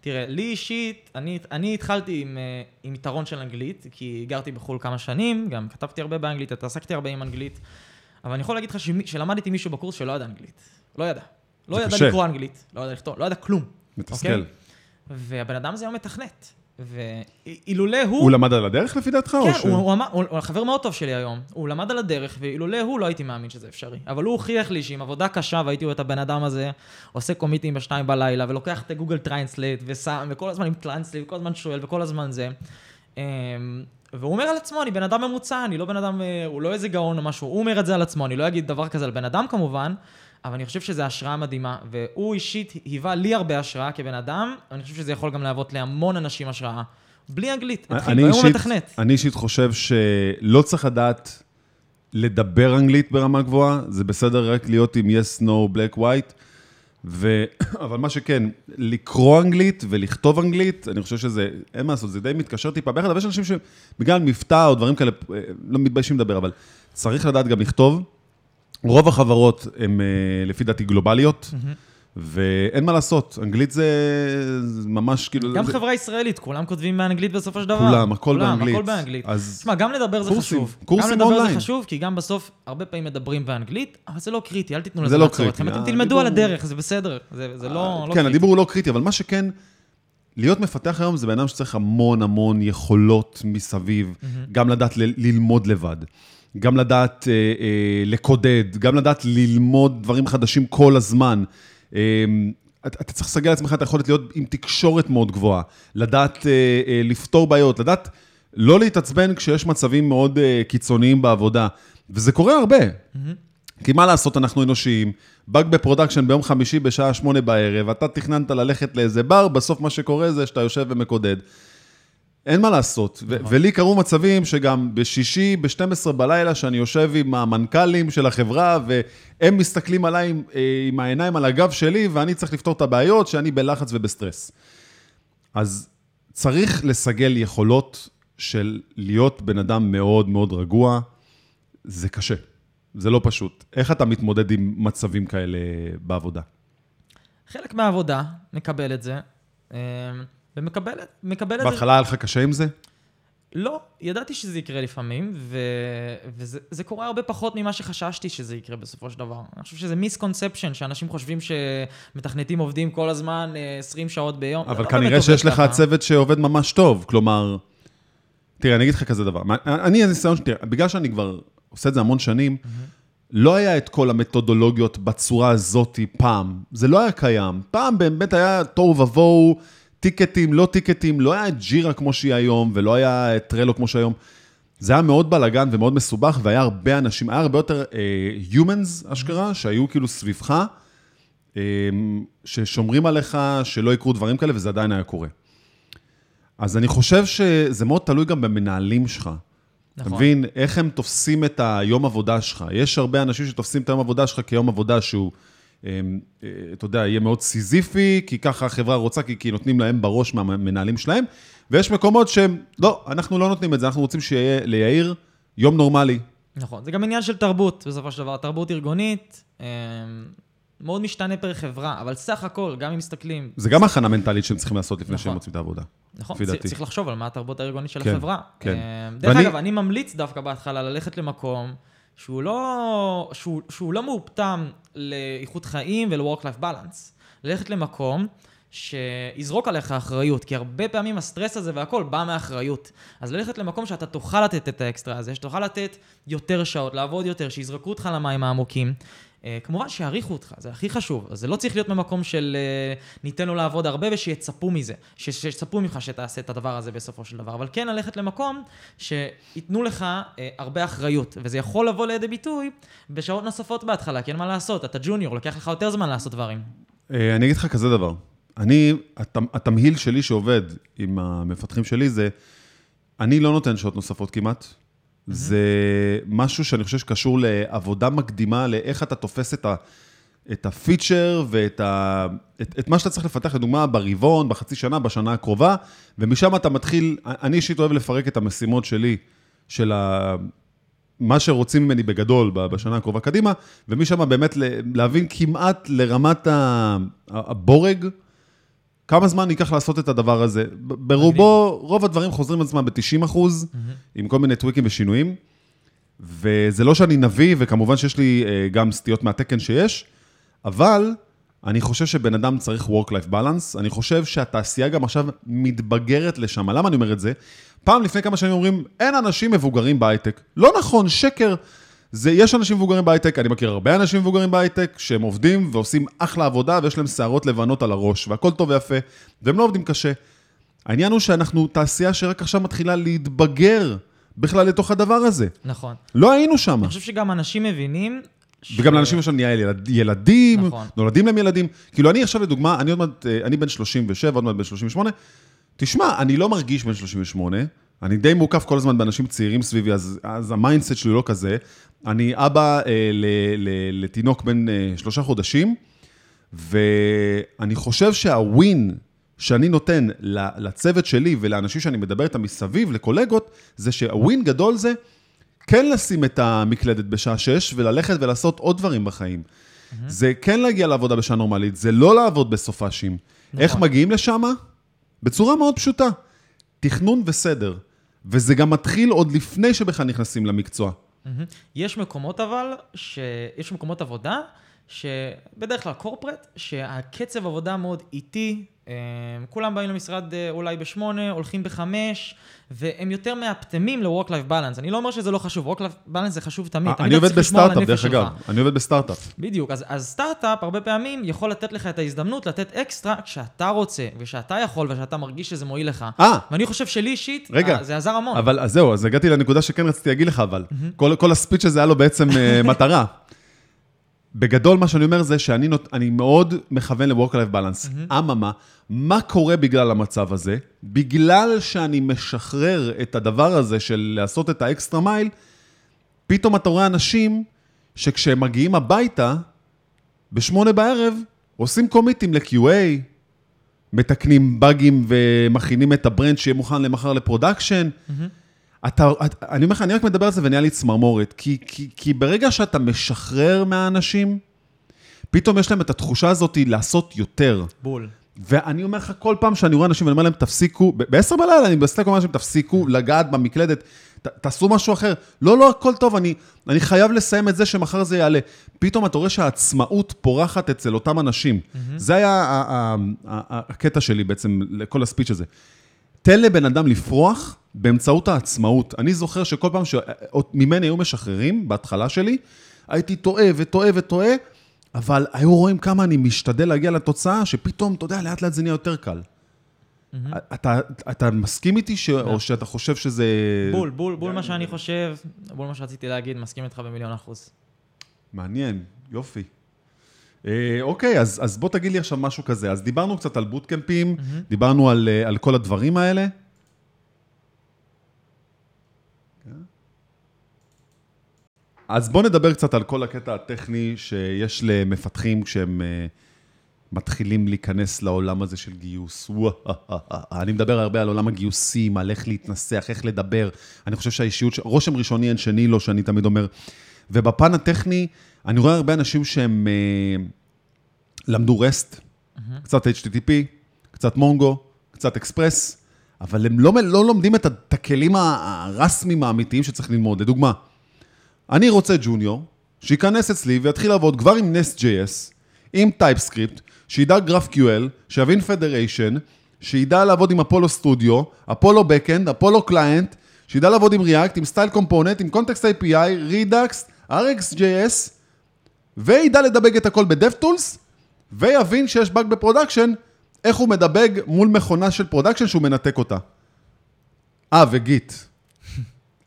תראה, לי אישית, אני, אני התחלתי עם, אה, עם יתרון של אנגלית, כי גרתי בחו"ל כמה שנים, גם כתבתי הרבה באנגלית, התעסקתי הרבה עם אנגלית, אבל אני יכול להגיד לך שלמד איתי מישהו בקורס שלא ידע אנגלית. לא ידע. לא ידע קשה. לקרוא אנגלית, לא ידע לכתוב, לא ידע כלום. מתסכל. אוקיי? והבן אדם הזה היום מתכנת. ואילולא הוא... הוא למד על הדרך לפי דעתך? כן, ש... הוא, הוא, הוא, הוא חבר מאוד טוב שלי היום. הוא למד על הדרך, ואילולא הוא לא הייתי מאמין שזה אפשרי. אבל הוא הוכיח לי שעם עבודה קשה, והייתי רואה את הבן אדם הזה, עושה commit ים בשתיים בלילה, ולוקח את Google Translate, ושם, וכל הזמן עם Translate, וכל הזמן שואל, וכל הזמן זה. והוא אומר על עצמו, אני בן אדם ממוצע, אני לא בן אדם, אה, הוא לא איזה גאון או משהו, הוא אומר את זה על עצמו, אני לא אגיד דבר כזה על בן אדם כמובן, אבל אני חושב שזו השראה מדהימה, והוא אישית היווה לי הרבה השראה כבן אדם, ואני חושב שזה יכול גם להוות להמון אנשים השראה. בלי אנגלית, התחיל, והיום הוא מתכנת. אני אישית חושב שלא צריך לדעת לדבר אנגלית ברמה גבוהה, זה בסדר רק להיות עם yes, no, black, white, ו... [coughs] אבל מה שכן, לקרוא אנגלית ולכתוב אנגלית, אני חושב שזה, אין מה לעשות, זה די מתקשר טיפה ביחד, אבל יש אנשים שבגלל מבטא או דברים כאלה, אה, לא מתביישים לדבר, אבל צריך לדעת גם לכתוב. רוב החברות הן אה, לפי דעתי גלובליות. Mm-hmm. ואין מה לעשות, אנגלית זה, ממש כאילו... גם חברה ישראלית, כולם כותבים באנגלית בסופו של דבר. כולם, הכל כולם, באנגלית. הכל באנגלית. אז... תשמע, גם לדבר זה קורסים, חשוב. קורסים אונליין. גם לדבר זה חשוב, כי גם בסוף, הרבה פעמים מדברים באנגלית, אבל זה לא קריטי, אל תיתנו לזה לא לעצור אתכם. אתם תלמדו על הדרך, זה בסדר, זה, זה לא, לא כן, קריטי. הדיבור הוא לא קריטי, אבל מה שכן, להיות מפתח היום זה בן אדם שצריך המון המון יכולות מסביב, גם לדעת ללמוד לבד. גם לדעת אה, אה, לקודד, גם לדעת ללמוד דברים חדשים כל הזמן. אה, אתה צריך לסגל לעצמך את היכולת להיות עם תקשורת מאוד גבוהה, לדעת אה, אה, לפתור בעיות, לדעת לא להתעצבן כשיש מצבים מאוד אה, קיצוניים בעבודה, וזה קורה הרבה. Mm-hmm. כי מה לעשות, אנחנו אנושיים, באג ב production ביום חמישי בשעה שמונה בערב, אתה תכננת ללכת לאיזה בר, בסוף מה שקורה זה שאתה יושב ומקודד. אין מה לעשות, ו- נכון. ולי קרו מצבים שגם בשישי, ב-12 בלילה, שאני יושב עם המנכ"לים של החברה, והם מסתכלים עליי עם, אה, עם העיניים על הגב שלי, ואני צריך לפתור את הבעיות, שאני בלחץ ובסטרס. אז צריך לסגל יכולות של להיות בן אדם מאוד מאוד רגוע, זה קשה, זה לא פשוט. איך אתה מתמודד עם מצבים כאלה בעבודה? חלק מהעבודה, מקבל את זה. ומקבל את זה. בהתחלה היה לך קשה עם זה? לא, ידעתי שזה יקרה לפעמים, ו... וזה קורה הרבה פחות ממה שחששתי שזה יקרה בסופו של דבר. אני חושב שזה מיסקונספשן, שאנשים חושבים שמתכנתים עובדים כל הזמן 20 אה, שעות ביום. אבל לא כנראה שיש לך צוות שעובד ממש טוב, כלומר... תראה, אני אגיד לך כזה דבר. אני, הניסיון שלי, בגלל שאני כבר עושה את זה המון שנים. לא היה את כל המתודולוגיות בצורה הזאת פעם. זה לא היה קיים. פעם באמת היה תוהו ובוהו. טיקטים, לא טיקטים, לא היה ג'ירה כמו שהיא היום, ולא היה טרלו כמו שהיום. זה היה מאוד בלאגן ומאוד מסובך, והיה הרבה אנשים, היה הרבה יותר uh, humans, אשכרה, שהיו כאילו סביבך, uh, ששומרים עליך, שלא יקרו דברים כאלה, וזה עדיין היה קורה. אז אני חושב שזה מאוד תלוי גם במנהלים שלך. נכון. אתה מבין, איך הם תופסים את היום עבודה שלך. יש הרבה אנשים שתופסים את היום עבודה שלך כיום עבודה שהוא... אמ, אה, אתה יודע, יהיה מאוד סיזיפי, כי ככה החברה רוצה, כי, כי נותנים להם בראש מהמנהלים שלהם, ויש מקומות שהם, לא, אנחנו לא נותנים את זה, אנחנו רוצים שיהיה ליאיר יום נורמלי. נכון, זה גם עניין של תרבות, בסופו של דבר, תרבות ארגונית, אמ, מאוד משתנה פר חברה, אבל סך הכל, גם אם מסתכלים... זה גם הכנה מנטלית שהם צריכים לעשות לפני נכון. שהם מוצאים את העבודה. נכון, צריך לחשוב על מה התרבות הארגונית של כן, החברה. כן. אמ, דרך ואני... אגב, אני ממליץ דווקא בהתחלה ללכת למקום שהוא לא, שהוא, שהוא לא מאופתם לאיכות חיים ול-work-life balance. ללכת למקום שיזרוק עליך אחריות, כי הרבה פעמים הסטרס הזה והכל בא מאחריות. אז ללכת למקום שאתה תוכל לתת את האקסטרה הזה, שתוכל לתת יותר שעות, לעבוד יותר, שיזרקו אותך למים העמוקים. אה, כמובן שיעריכו אותך, זה הכי חשוב. זה לא צריך להיות ממקום של אה, ניתן לו לעבוד הרבה ושיצפו מזה, שיצפו ממך שתעשה את הדבר הזה בסופו של דבר. אבל כן ללכת למקום שייתנו לך אה, הרבה אחריות, וזה יכול לבוא לידי ביטוי בשעות נוספות בהתחלה, כי אין מה לעשות, אתה ג'וניור, לוקח לך יותר זמן לעשות דברים. אני אגיד לך כזה דבר. אני, הת- התמהיל שלי שעובד עם המפתחים שלי זה, אני לא נותן שעות נוספות כמעט. זה משהו שאני חושב שקשור לעבודה מקדימה, לאיך אתה תופס את, ה, את הפיצ'ר ואת ה, את, את מה שאתה צריך לפתח, לדוגמה, ברבעון, בחצי שנה, בשנה הקרובה, ומשם אתה מתחיל, אני אישית אוהב לפרק את המשימות שלי, של ה... מה שרוצים ממני בגדול בשנה הקרובה קדימה, ומשם באמת להבין כמעט לרמת הבורג, כמה זמן ייקח לעשות את הדבר הזה. ברובו, רוב הדברים חוזרים על עצמם ב-90 אחוז, עם כל מיני טוויקים ושינויים, וזה לא שאני נביא, וכמובן שיש לי אה, גם סטיות מהתקן שיש, אבל אני חושב שבן אדם צריך Work-Life Balance, אני חושב שהתעשייה גם עכשיו מתבגרת לשם. למה אני אומר את זה? פעם לפני כמה שנים אומרים, אין אנשים מבוגרים בהייטק. לא נכון, שקר. זה, יש אנשים מבוגרים בהייטק, אני מכיר הרבה אנשים מבוגרים בהייטק, שהם עובדים ועושים אחלה עבודה, ויש להם שערות לבנות על הראש, והכל טוב ויפה, והם לא עובדים קשה. העניין הוא שאנחנו תעשייה שרק עכשיו מתחילה להתבגר בכלל לתוך הדבר הזה. נכון. לא היינו שם. אני חושב שגם אנשים מבינים... ש- וגם לאנשים עכשיו נהיה ילד, ילדים, נכון. נולדים להם ילדים. כאילו, אני עכשיו, לדוגמה, אני עוד מעט, אה, אני בן 37, עוד מעט בן 38. תשמע, אני לא מרגיש בן 38, אני די מוקף כל הזמן באנשים צעירים סביבי, אז, אז ה mindset שלי לא כזה. אני אבא אה, ל, ל, לתינוק בן אה, שלושה חודשים, ואני חושב שהווין שאני נותן לצוות שלי ולאנשים שאני מדבר איתם מסביב, לקולגות, זה שהווין גדול זה כן לשים את המקלדת בשעה 6 וללכת ולעשות עוד דברים בחיים. זה כן להגיע לעבודה בשעה נורמלית, זה לא לעבוד בסופאשים. איך מגיעים לשם? בצורה מאוד פשוטה. תכנון וסדר. וזה גם מתחיל עוד לפני שבכלל נכנסים למקצוע. יש מקומות אבל, ש... יש מקומות עבודה, שבדרך כלל קורפרט, שהקצב עבודה מאוד איטי, כולם באים למשרד אה, אולי בשמונה, הולכים בחמש, והם יותר מאופטמים ל-work-life balance. אני לא אומר שזה לא חשוב, work-life balance זה חשוב תמיד. אה, אני עובד בסטארט-אפ, דרך. אגב. אני עובד בסטארט-אפ. בדיוק, אז, סטארט-אפ הרבה פעמים יכול לתת לך את ההזדמנות לתת אקסטרה כשאתה רוצה, ושאתה יכול, ושאתה מרגיש שזה מועיל לך. אה. ואני חושב שלי אישית. אה, זה עזר המון. אבל זהו, אז הגעתי לנקודה שכן רציתי להגיד לך, אבל. כל, הספיץ' הזה היה לו בעצם אה, [laughs] מטרה. בגדול, מה שאני אומר זה שאני נות, אני מאוד מכוון ל-work-life balance. אממה, מה קורה בגלל המצב הזה? בגלל שאני משחרר את הדבר הזה של לעשות את ה extra mile, פתאום אתה רואה אנשים שכשהם מגיעים הביתה, בשמונה בערב, עושים commit ים ל-QA, מתקנים באגים ומכינים את ה branch שיהיה מוכן למחר ל production. אתה, את- אני אומר לך, אני רק מדבר על זה ונהיה לי צמרמורת, כי, כי, כי ברגע שאתה משחרר מהאנשים, פתאום יש להם את התחושה הזאת לעשות יותר. בול. ואני אומר לך, כל פעם שאני רואה אנשים, אני אומר להם, תפסיקו, ב- ב-10 בלילה אני בסטייק אומר לאנשים, תפסיקו לגעת במקלדת, ת, תעשו משהו אחר. לא, לא, הכל טוב, אני, אני חייב לסיים את זה שמחר זה יעלה. פתאום אתה רואה שהעצמאות פורחת אצל אותם אנשים. זה היה ה- ה- ה- ה- הקטע שלי בעצם, לכל הספיץ' הזה. תן לבן אדם לפרוח באמצעות העצמאות. אני זוכר שכל פעם שממני היו משחררים, בהתחלה שלי, הייתי טועה וטועה וטועה, אבל היו רואים כמה אני משתדל להגיע לתוצאה, שפתאום, אתה יודע, לאט לאט זה נהיה יותר קל. אתה, אתה מסכים איתי, ש... או שאתה חושב שזה... בול, בול, בול מה שאני חושב, בול מה שרציתי להגיד, מסכים איתך במיליון אחוז. מעניין, יופי. אה, אוקיי, אז, אז בוא תגיד לי עכשיו משהו כזה. אז דיברנו קצת על בוטקמפים, דיברנו על, אה, על כל הדברים האלה. אז בוא נדבר קצת על כל הקטע הטכני שיש למפתחים כשהם אה, מתחילים להיכנס לעולם הזה של גיוס. אני מדבר הרבה על עולם הגיוסים, על איך להתנסח, איך לדבר. אני חושב שהאישיות, רושם ראשוני אין שני לו, שאני תמיד אומר. ובפן הטכני, אני רואה הרבה אנשים שהם אה, למדו רסט, קצת HTTP, קצת מונגו, קצת אקספרס, אבל הם לא, לא לומדים את, הכלים הרסמיים האמיתיים שצריך ללמוד. לדוגמה, אני רוצה junior, שייכנס אצלי ויתחיל לעבוד כבר עם Nest.js, עם TypeScript, שידע GraphQL, שיבין Federation, שידע לעבוד עם Apollo Studio, Apollo Backend, Apollo Client, שידע לעבוד עם React, עם Styled Components, עם Context API, Redux, RxJS, וידע לדבג את הכל ב-DevTools, ויבין שיש באג ב-production, איך הוא מדבג מול מכונה של production שהוא מנתק אותה. אה, ו-Git.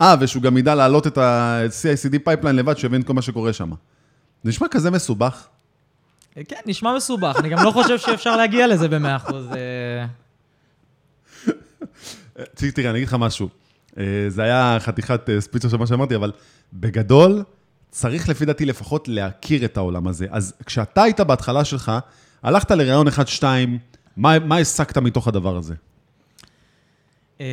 אה, ושהוא גם ידע להעלות את ה-CICD pipeline לבד, שיבין כל מה שקורה שם. זה נשמע כזה מסובך. כן, נשמע מסובך, אני גם לא חושב שאפשר להגיע לזה במאה אחוז. אה, תראה, אני אגיד לך משהו. אה, זה היה חתיכת אה, שפיצה של מה שאמרתי, אבל בגדול, צריך לפי דעתי לפחות להכיר את העולם הזה. אז כשאתה היית בהתחלה שלך, הלכת לראיון 1-2, מה, מה הסקת מתוך הדבר הזה? אמ,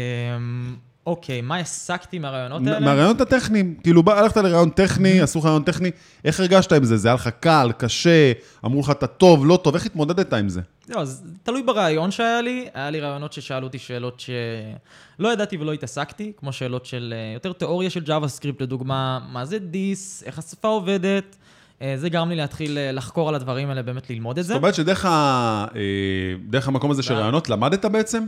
אוקיי, מה הסקתי מהרעיונות האלה? מהרעיונות הטכניים, כאילו הלכת לראיון טכני, עשו לך רעיון טכני, איך הרגשת עם זה? זה היה לך קל, קשה, אמרו לך אתה טוב, לא טוב, איך התמודדת עם זה? לא, אז תלוי ברעיון שהיה לי. היה לי רעיונות ששאלו אותי שאלות שלא ידעתי ולא התעסקתי, כמו שאלות של אה, יותר תיאוריה של JavaScript, לדוגמה, מה זה דיס, איך השפה עובדת. אה, זה גרם לי להתחיל אה, לחקור על הדברים האלה, באמת ללמוד את זה. זאת אומרת שדרך המקום הזה של רעיונות למדת בעצם?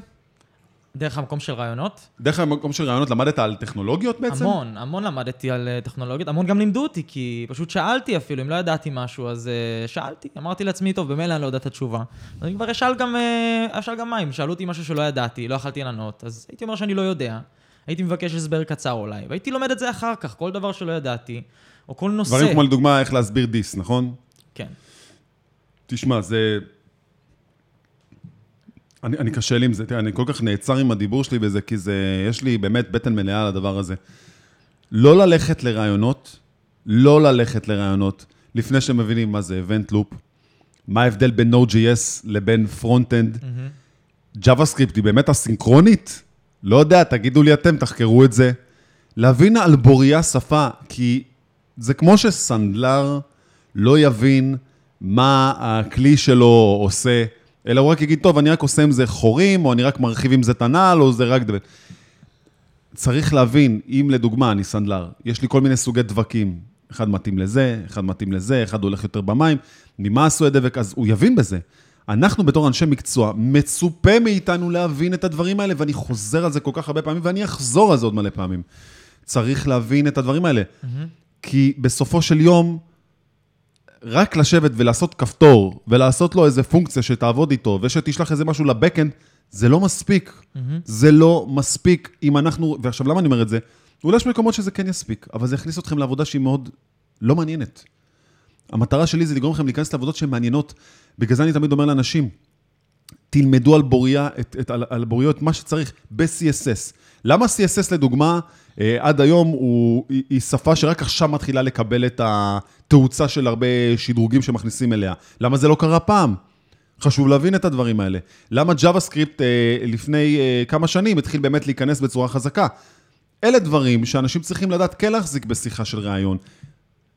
דרך המקום של רעיונות. דרך המקום של רעיונות למדת על טכנולוגיות בעצם? המון, המון למדתי על אה, טכנולוגיות, המון גם לימדו אותי, כי פשוט שאלתי אפילו, אם לא ידעתי משהו, אז uh, שאלתי. אמרתי לעצמי, טוב, במילא אני לא יודע את התשובה. אז אני כבר אשאל גם, uh, אשאל גם מים, שאלו אותי משהו שלא ידעתי, לא יכלתי לענות, אז הייתי אומר שאני לא יודע. הייתי מבקש הסבר קצר אולי, והייתי לומד את זה אחר כך, כל דבר שלא ידעתי, או כל נושא. דברים כמו לדוגמה איך להסביר דיס, נכון? כן. תשמע, זה... אני, אני קשה לי עם זה, תראה, אני כל כך נעצר עם הדיבור שלי בזה, כי זה, יש לי באמת בטן מלאה על הדבר הזה. לא ללכת לרעיונות, לא ללכת לרעיונות, לפני שהם מבינים מה זה event loop, מה ההבדל בין Node.js לבין front-end. JavaScript היא באמת אסינכרונית? לא יודע, תגידו לי אתם, תחקרו את זה. להבין על בוריה שפה, כי זה כמו שסנדלר לא יבין מה הכלי שלו עושה, אלא הוא רק יגיד, טוב, אני רק עושה עם זה חורים, או אני רק מרחיב עם זה את הנעל, או זה רק... דבר." צריך להבין, אם לדוגמה, אני סנדלר, יש לי כל מיני סוגי דבקים, אחד מתאים לזה, אחד מתאים לזה, אחד הולך יותר במים, ממה עשוי הדבק, אז הוא יבין בזה. אנחנו בתור אנשי מקצוע, מצופה מאיתנו להבין את הדברים האלה, ואני חוזר על זה כל כך הרבה פעמים, ואני אחזור על זה עוד מלא פעמים. צריך להבין את הדברים האלה. כי בסופו של יום, רק לשבת ולעשות כפתור, ולעשות לו איזה פונקציה שתעבוד איתו, ושתשלח איזה משהו לבקאנד, זה לא מספיק. זה לא מספיק אם אנחנו, ועכשיו למה אני אומר את זה? אולי יש מקומות שזה כן יספיק, אבל זה יכניס אתכם לעבודה שהיא מאוד לא מעניינת. המטרה שלי זה לגרום לכם להיכנס לעבודות שהן מעניינות. בגלל זה אני תמיד אומר לאנשים, תלמדו על בוריה, את, את, על, על בוריות מה שצריך ב-CSS. למה CSS לדוגמה, אה, עד היום הוא, היא, היא שפה שרק עכשיו מתחילה לקבל את התאוצה של הרבה שדרוגים שמכניסים אליה? למה זה לא קרה פעם? חשוב להבין את הדברים האלה. למה JavaScript אה, לפני אה, כמה שנים התחיל באמת להיכנס בצורה חזקה? אלה דברים שאנשים צריכים לדעת כן להחזיק בשיחה של ראיון.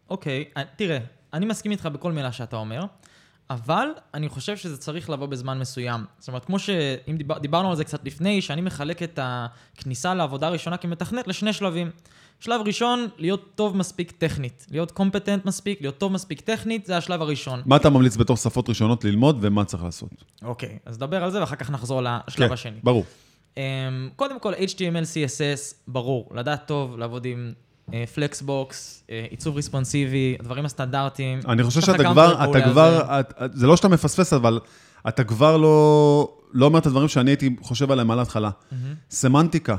אוקיי, אה, תראה, אני מסכים איתך בכל מילה שאתה אומר, אבל אני חושב שזה צריך לבוא בזמן מסוים. זאת אומרת, כמו שאם דיבר, דיברנו על זה קצת לפני, שאני מחלק את הכניסה לעבודה הראשונה כמתכנת לשני שלבים. שלב ראשון, להיות טוב מספיק טכנית. להיות קומפטנט מספיק, להיות טוב מספיק טכנית, זה השלב הראשון. מה אתה ממליץ בתור שפות ראשונות ללמוד ומה צריך לעשות? אוקיי, אז נדבר על זה ואחר כך נחזור לשלב כן, השני. ברור. אמ, קודם כל, HTML, CSS, ברור, לדעת טוב, לעבוד עם פלקסבוקס, עיצוב ריספונסיבי, הדברים הסטנדרטיים. אני חושב שאתה כבר, אתה כבר, זה. לא שאתה מפספס, אבל אתה כבר לא, לא אומר את הדברים שאני הייתי חושב עליהם על ההתחלה. סמנטיקה,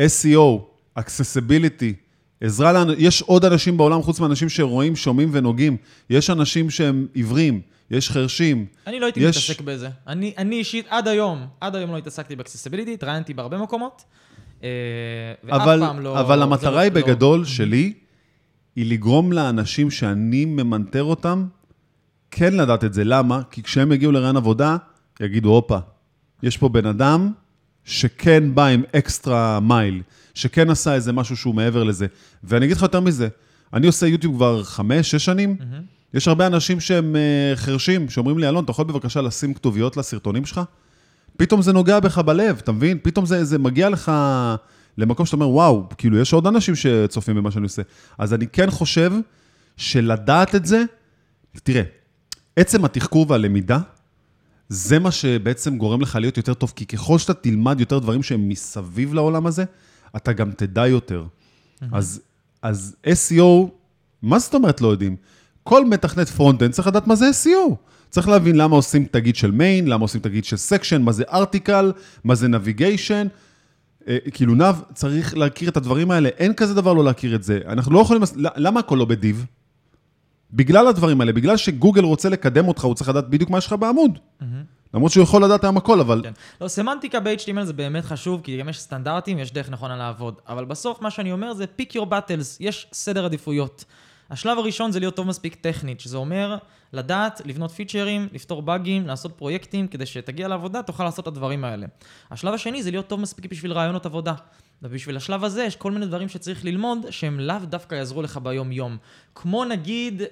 SEO, accessibility, עזרה לאנ... יש עוד אנשים בעולם חוץ מאנשים שרואים, שומעים ונוגעים. יש אנשים שהם עיוורים, יש חרשים. אני לא הייתי יש- מתעסק בזה. אני, אני אישית, עד היום, עד היום לא התעסקתי ב-accessibility, התראיינתי בהרבה מקומות, אה, ואף אבל, פעם לא... אבל זה המטרה היא לא- בגדול שלי, היא לגרום לאנשים שאני ממנטר אותם, כן לדעת את זה. למה? כי כשהם יגיעו לריאיון עבודה, יגידו, הופה, יש פה בן אדם שכן בא עם אקסטרה מייל, שכן עשה איזה משהו שהוא מעבר לזה. ואני אגיד לך יותר מזה, אני עושה יוטיוב כבר חמש, שש שנים, יש הרבה אנשים שהם אה, חרשים, שאומרים לי, אלון, אתה יכול בבקשה לשים כתוביות לסרטונים שלך? פתאום זה נוגע בך בלב, אתה מבין? פתאום זה, זה מגיע לך למקום שאתה אומר, וואו, כאילו, יש עוד אנשים שצופים במה שאני עושה. אז אני כן חושב שלדעת את זה, תראה, עצם התחקור והלמידה, זה מה שבעצם גורם לך להיות יותר טוב, כי ככל שאתה תלמד יותר דברים שהם מסביב לעולם הזה, אתה גם תדע יותר. אז, אז SEO, מה זאת אומרת לא יודעים? כל מתכנת front-end צריך לדעת מה זה SEO. צריך להבין למה עושים תגית של main, למה עושים תגית של section, מה זה article, מה זה navigation. כאילו nav, צריך להכיר את הדברים האלה, אין כזה דבר לא להכיר את זה. אנחנו לא יכולים, למה הכל לא ב-div? בגלל הדברים האלה, בגלל שגוגל רוצה לקדם אותך, הוא צריך לדעת בדיוק מה יש לך בעמוד. למרות שהוא יכול לדעת היום הכל, אבל... כן. לא, סמנטיקה ב-HTML זה באמת חשוב, כי גם יש סטנדרטים, יש דרך נכונה לעבוד. אבל בסוף מה שאני אומר זה pick your battles, יש סדר עדיפויות. השלב הראשון זה להיות טוב מספיק טכנית, שזה אומר לדעת, לבנות פיצ'רים, לפתור באגים, לעשות פרויקטים, כדי שתגיע לעבודה, תוכל לעשות את הדברים האלה. השלב השני זה להיות טוב מספיק בשביל רעיונות עבודה. ובשביל השלב הזה יש כל מיני דברים שצריך ללמוד, שהם לאו דווקא יעזרו לך ביום-יום. כמו נגיד אה,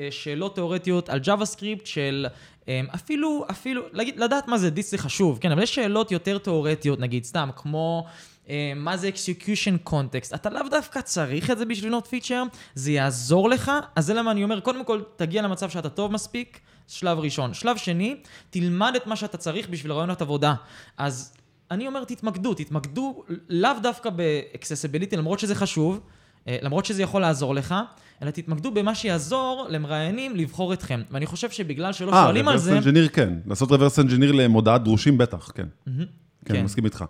אה, שאלות תיאורטיות על JavaScript של אה, אפילו, אפילו, לדעת מה זה דיס זה חשוב, כן, אבל יש שאלות יותר תיאורטיות, נגיד, סתם, כמו... אה, מה זה execution context. אתה לאו דווקא צריך את זה בשביל לבנות פיצ'ר, זה יעזור לך, אז זה למה אני אומר, קודם כל, תגיע למצב שאתה טוב מספיק, שלב ראשון. שלב שני, תלמד את מה שאתה צריך בשביל רעיונות עבודה. אז אני אומר, תתמקדו, תתמקדו לאו דווקא ב-accessibility, למרות שזה חשוב, אה, למרות שזה יכול לעזור לך, אלא תתמקדו במה שיעזור למראיינים לבחור אתכם. ואני חושב שבגלל שלא 아, שואלים על זה... אה, reverse engineer כן. לעשות reverse engineer למודעת דרושים בטח, כן. כן, כן. אני מסכים איתך.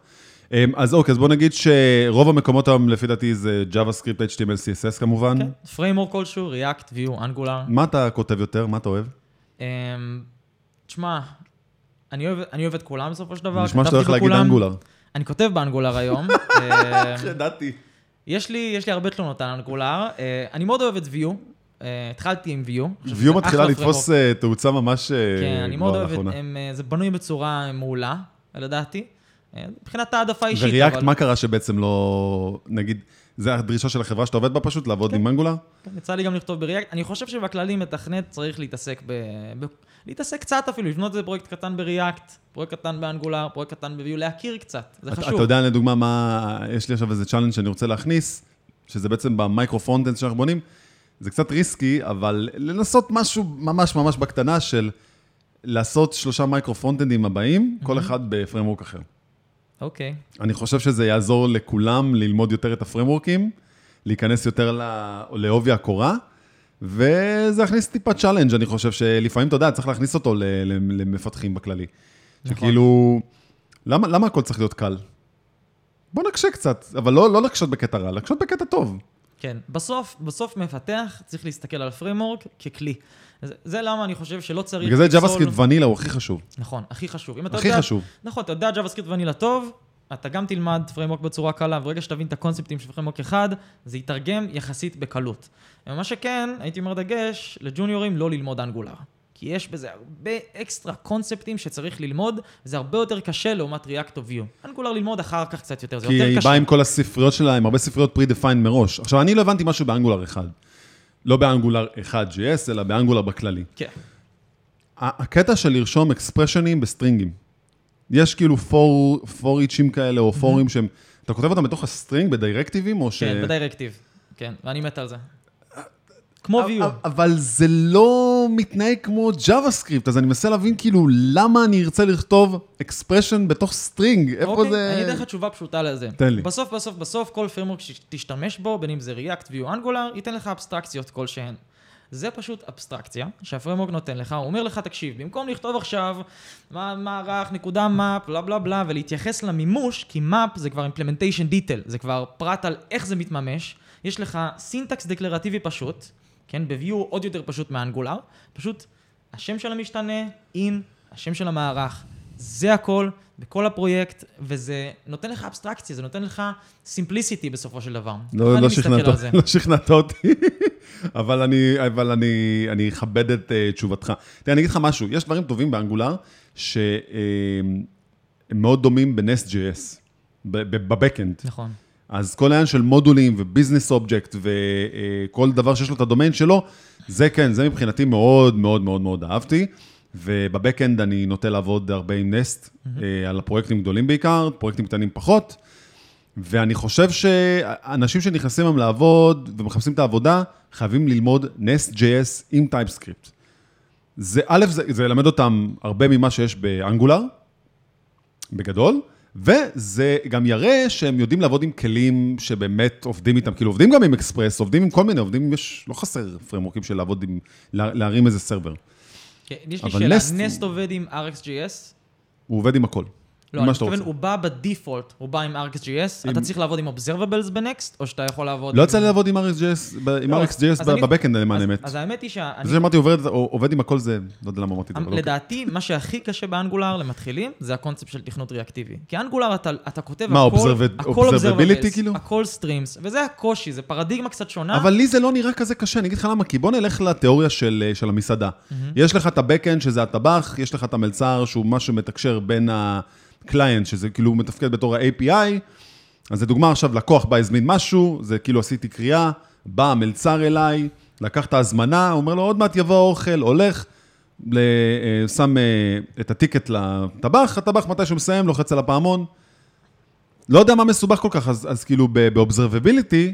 אמ, אז אוקיי, אז בוא נגיד שרוב המקומות היום, לפי דעתי, זה JavaScript, HTML, CSS כמובן. כן, framework כלשהו, React, View, Angular. מה אתה כותב יותר? מה אתה אוהב? אמ, תשמע, אני אוהב, אני אוהב את כולם בסופו של דבר. נשמע שאתה הולך להגיד. אנגולר. אני כותב ב-Angular היום. [laughs] אמ, ידעתי. יש לי, יש לי הרבה תלונות על Angular. אה, אני מאוד אוהב את Vue. אה, התחלתי עם Vue. Vue מתחילה לתפוס. אה, תאוצה ממש אה, כן, אני מאוד אוהב את, אה, זה בנוי בצורה מעולה, לדעתי. אה, מבחינת העדפה אישית, ו-React, אבל... מה קרה שבעצם לא... נגיד, זה הדרישה של החברה שאתה עובד בה פשוט, לעבוד עם Angular? כן, יצא לי גם לכתוב ב-React. אני חושב שבכללי מתכנת צריך להתעסק ב... ב... להתעסק קצת אפילו, לבנות איזה פרויקט קטן ב-React, פרויקט קטן ב-Angular, פרויקט קטן ב-Vue, להכיר קצת, זה אתה- חשוב. אתה יודע, לדוגמה, מה... יש לי עכשיו איזה challenge שאני רוצה להכניס, שזה בעצם ב-micro frontend שאנחנו בונים. זה קצת risky, אבל לנסות משהו ממש ממש בקטנה של לעשות שלושה micro frontend-ים הבאים, כל אחד ב-framework אחר. אוקיי. אני חושב שזה יעזור לכולם ללמוד יותר את ה-framework-ים, להיכנס יותר לעובי הקורה, וזה יכניס טיפה challenge, אני חושב שלפעמים, אתה יודע, צריך להכניס אותו למפתחים בכללי. נכון. שכאילו, למה, למה הכל צריך להיות קל? בוא נקשה קצת, אבל לא, לא לקשות בקטע רע, לקשות בקטע טוב. כן. בסוף, בסוף מפתח צריך להסתכל על ה-framework ככלי. זה, זה למה אני חושב שלא צריך... בגלל זה JavaScript vanilla הוא הכי חשוב. נכון, הכי חשוב. הכי יודע, חשוב. נכון, אתה יודע JavaScript vanilla טוב, אתה גם תלמד framework בצורה קלה, וברגע שתבין את הקונספטים של framework אחד, זה יתרגם יחסית בקלות. מה שכן, הייתי אומר דגש, לג'וניורים לא ללמוד אנגולר. כי יש בזה הרבה אקסטרה קונספטים שצריך ללמוד, זה הרבה יותר קשה לעומת React או View. אנגולר ללמוד אחר כך קצת יותר, זה כי יותר היא קשה. באה עם כל הספריות שלה, עם הרבה ספריות pre-defined מראש. עכשיו, אני לא הבנתי משהו באנגולר אחד. לא באנגולר 1.js, אלא באנגולר בכללי. כן. הקטע של לרשום אקספרשנים בסטרינגים. יש כאילו פור, פור איצ'ים כאלה, או פורים שהם... אתה כותב אותם בתוך ה-string, ב-directive-ים, או ש... כן, ב-directive. כן, ואני מת על זה. כמו Vue. אבל זה לא מתנהג כמו JavaScript, אז אני מנסה להבין כאילו למה אני ארצה לכתוב expression בתוך string, איפה אוקיי, זה... אני אתן לך תשובה פשוטה לזה. תן לי. בסוף, בסוף, בסוף, כל framework שתשתמש בו, בין אם זה React, Vue, Angular, ייתן לך אבסטרקציות כלשהן. זה פשוט אבסטרקציה שה-framework נותן לך, הוא אומר לך, תקשיב, במקום לכתוב עכשיו מה מערך, נקודה map, בלה בלה בלה, ולהתייחס למימוש, כי map זה כבר implementation detail, זה כבר פרט על איך זה מתממש, יש לך סינטקס דקלרטיבי פשוט, כן, ב-View עוד יותר פשוט מאנגולר, פשוט השם של המשתנה, in, השם של המערך, זה הכל בכל הפרויקט, וזה נותן לך אבסטרקציה, זה נותן לך simplicity בסופו של דבר. לא, לא, מסתכל שכנעת. לא שכנעת אותי, [laughs] אבל, אני, אבל אני, אני אכבד את uh, תשובתך. תראה, אני אגיד לך משהו, יש דברים טובים ב-Angular, שהם מאוד דומים ב-Nest.js, ב-backend. נכון. אז כל העניין של מודולים וביזנס אובייקט וכל דבר שיש לו את ה-domain שלו, זה כן, זה מבחינתי מאוד מאוד מאוד מאוד אהבתי. וב-backend אני נוטה לעבוד הרבה עם Nest, אה, על הפרויקטים גדולים בעיקר, פרויקטים קטנים פחות. ואני חושב שאנשים שנכנסים היום לעבוד ומחפשים את העבודה, חייבים ללמוד Nest.js עם TypeScript. זה, א', זה, זה ילמד אותם הרבה ממה שיש באנגולר, בגדול, וזה גם יראה שהם יודעים לעבוד עם כלים שבאמת עובדים איתם, כאילו עובדים גם עם אקספרס, עובדים עם כל מיני, עובדים, יש, לא חסר פרמורקים של לעבוד עם, לה- להרים איזה סרבר. כן, יש לי שאלה, נסט עובד עם RxJS? הוא עובד עם הכל. לא, אני מתכוון. הוא בא בדיפולט, הוא בא עם RxJS, עם- אתה צריך לעבוד עם Observables ב-Nest, או שאתה יכול לעבוד לא יצא לי לעבוד עם RxJS, ב- עם לא, ב-backend למען האמת. אז האמת היא שאני... זה שאמרתי עובד- עובד עם הכל זה, לא יודע למה אמרתי את זה. אבל אוקיי. לדעתי, מה שהכי קשה ב-Angular למתחילים, זה הקונספט של תכנות ריאקטיבי. כי Angular אתה, אתה כותב מה, הכל, הכל observables, כאילו? הכל streams, וזה הקושי, זה פרדיגמה קצת שונה. אבל לי זה לא נראה כזה קשה, אני אגיד לך למה, כי בוא נלך לתיאוריה של, של המסעדה. יש לך את ה-Backend, שזה הטבח, יש לך את המלצר, שהוא מה שמתקשר בין ה-client, שזה כאילו מתפקד בתור ה-API. אז לדוגמה, עכשיו לקוח בא, הזמין משהו, זה כאילו עשיתי קריאה, בא המלצר אליי, לקח את ההזמנה, אומר לו, עוד מעט יבוא האוכל, הולך, אה, שם אה, את הטיקט לטבח, הטבח מתי שהוא מסיים, לוחץ על הפעמון. לא יודע מה מסובך כל כך, אז, אז כאילו ב-observability,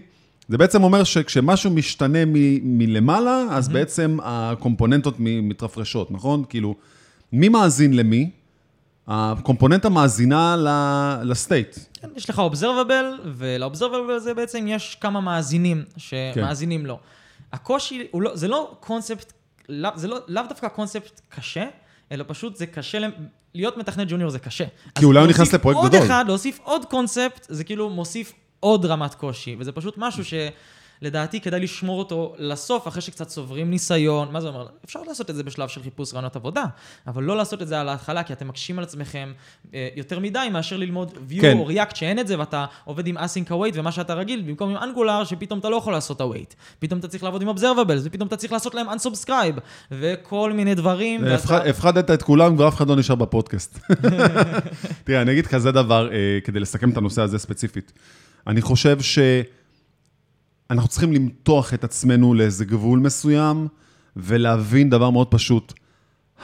זה בעצם אומר שכשמשהו משתנה מ- מלמעלה, אז mm-hmm. בעצם הקומפוננטות מתרפרשות, נכון? כאילו, מי מאזין למי? הקומפוננטה מאזינה לסטייט. כן, יש לך Observable, ול-Observable הזה בעצם יש כמה מאזינים שמאזינים לו. הקושי, לא, זה לא קונספט, לא- זה לא, לאו דווקא קונספט קשה, אלא פשוט זה קשה, להיות מתכנת ג'וניור זה קשה. כי אולי הוא נכנס לפרויקט עוד גדול. אחד, להוסיף עוד קונספט, זה כאילו מוסיף עוד רמת קושי, וזה פשוט משהו שלדעתי כדאי לשמור אותו לסוף, אחרי שקצת צוברים ניסיון. מה זה אומר? אפשר לעשות את זה בשלב של חיפוש רעיונות עבודה, אבל לא לעשות את זה על ההתחלה, כי אתם מקשים על עצמכם אה, יותר מדי מאשר ללמוד Vue כן. או React שאין את זה, ואתה עובד עם async await, ומה שאתה רגיל, במקום עם Angular, שפתאום אתה לא יכול לעשות await. פתאום אתה צריך לעבוד עם observables, ופתאום אתה צריך לעשות להם unsubscribe, וכל מיני דברים. ואתה- הפח- הפחדת את כולם ואף אחד לא נשאר בפודקאסט. [laughs] תראה, אני אגיד כזה דבר, אה, כדי לסכם את הנושא הזה ספציפית. אני חושב שאנחנו צריכים למתוח את עצמנו לאיזה גבול מסוים, ולהבין דבר מאוד פשוט.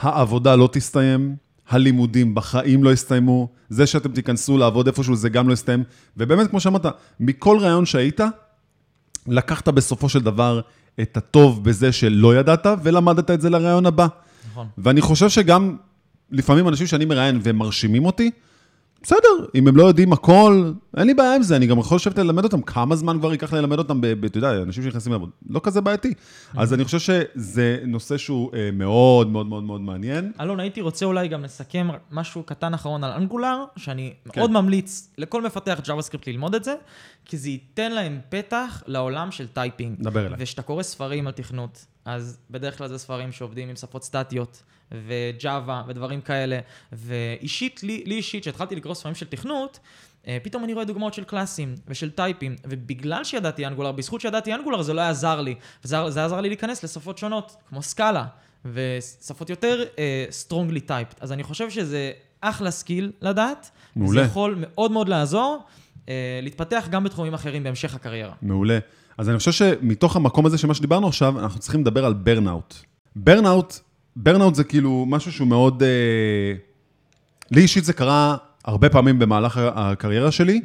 העבודה לא תסתיים, הלימודים בחיים לא יסתיימו, זה שאתם תיכנסו לעבוד איפשהו זה גם לא יסתיים. ובאמת, כמו שאמרת, מכל רעיון שהיית, לקחת בסופו של דבר את הטוב בזה שלא ידעת, ולמדת את זה לרעיון הבא. נכון. ואני חושב שגם לפעמים אנשים שאני מראיין והם מרשימים אותי, בסדר, אם הם לא יודעים הכל, אין לי בעיה עם זה, אני גם יכול לשבת ללמד אותם, כמה זמן כבר ייקח ללמד אותם, אתה יודע, אנשים שנכנסים לעבוד, לא כזה בעייתי. אז אני חושב שזה נושא שהוא אה, מאוד מאוד מאוד מאוד מעניין. אלון, הייתי רוצה אולי גם לסכם משהו קטן אחרון על Angular, שאני כן. מאוד ממליץ לכל מפתח JavaScript ללמוד את זה, כי זה ייתן להם פתח לעולם של typing. דבר אליי. וכשאתה קורא ספרים על תכנות, אז בדרך כלל זה ספרים שעובדים עם שפות סטטיות, ו-Java ודברים כאלה. ואישית, לי, לי אישית, כשהתחלתי לקרוא ספרים של תכנות, אה, פתאום אני רואה דוגמאות של class-ים ושל type-ים, ובגלל שידעתי Angular, בזכות שידעתי Angular זה לא היה עזר לי. וזה זה עזר לי להיכנס לשפות שונות, כמו Scala, ושפות יותר uh, strongly typed. אז אני חושב שזה אחלה skill לדעת. מעולה. זה יכול מאוד מאוד לעזור uh, להתפתח גם בתחומים אחרים בהמשך הקריירה. מעולה. אז אני חושב שמתוך המקום הזה של מה שדיברנו עכשיו, אנחנו צריכים לדבר על burnout. Burnout, burnout זה כאילו משהו שהוא מאוד... אה... לי אישית זה קרה הרבה פעמים במהלך הקריירה שלי,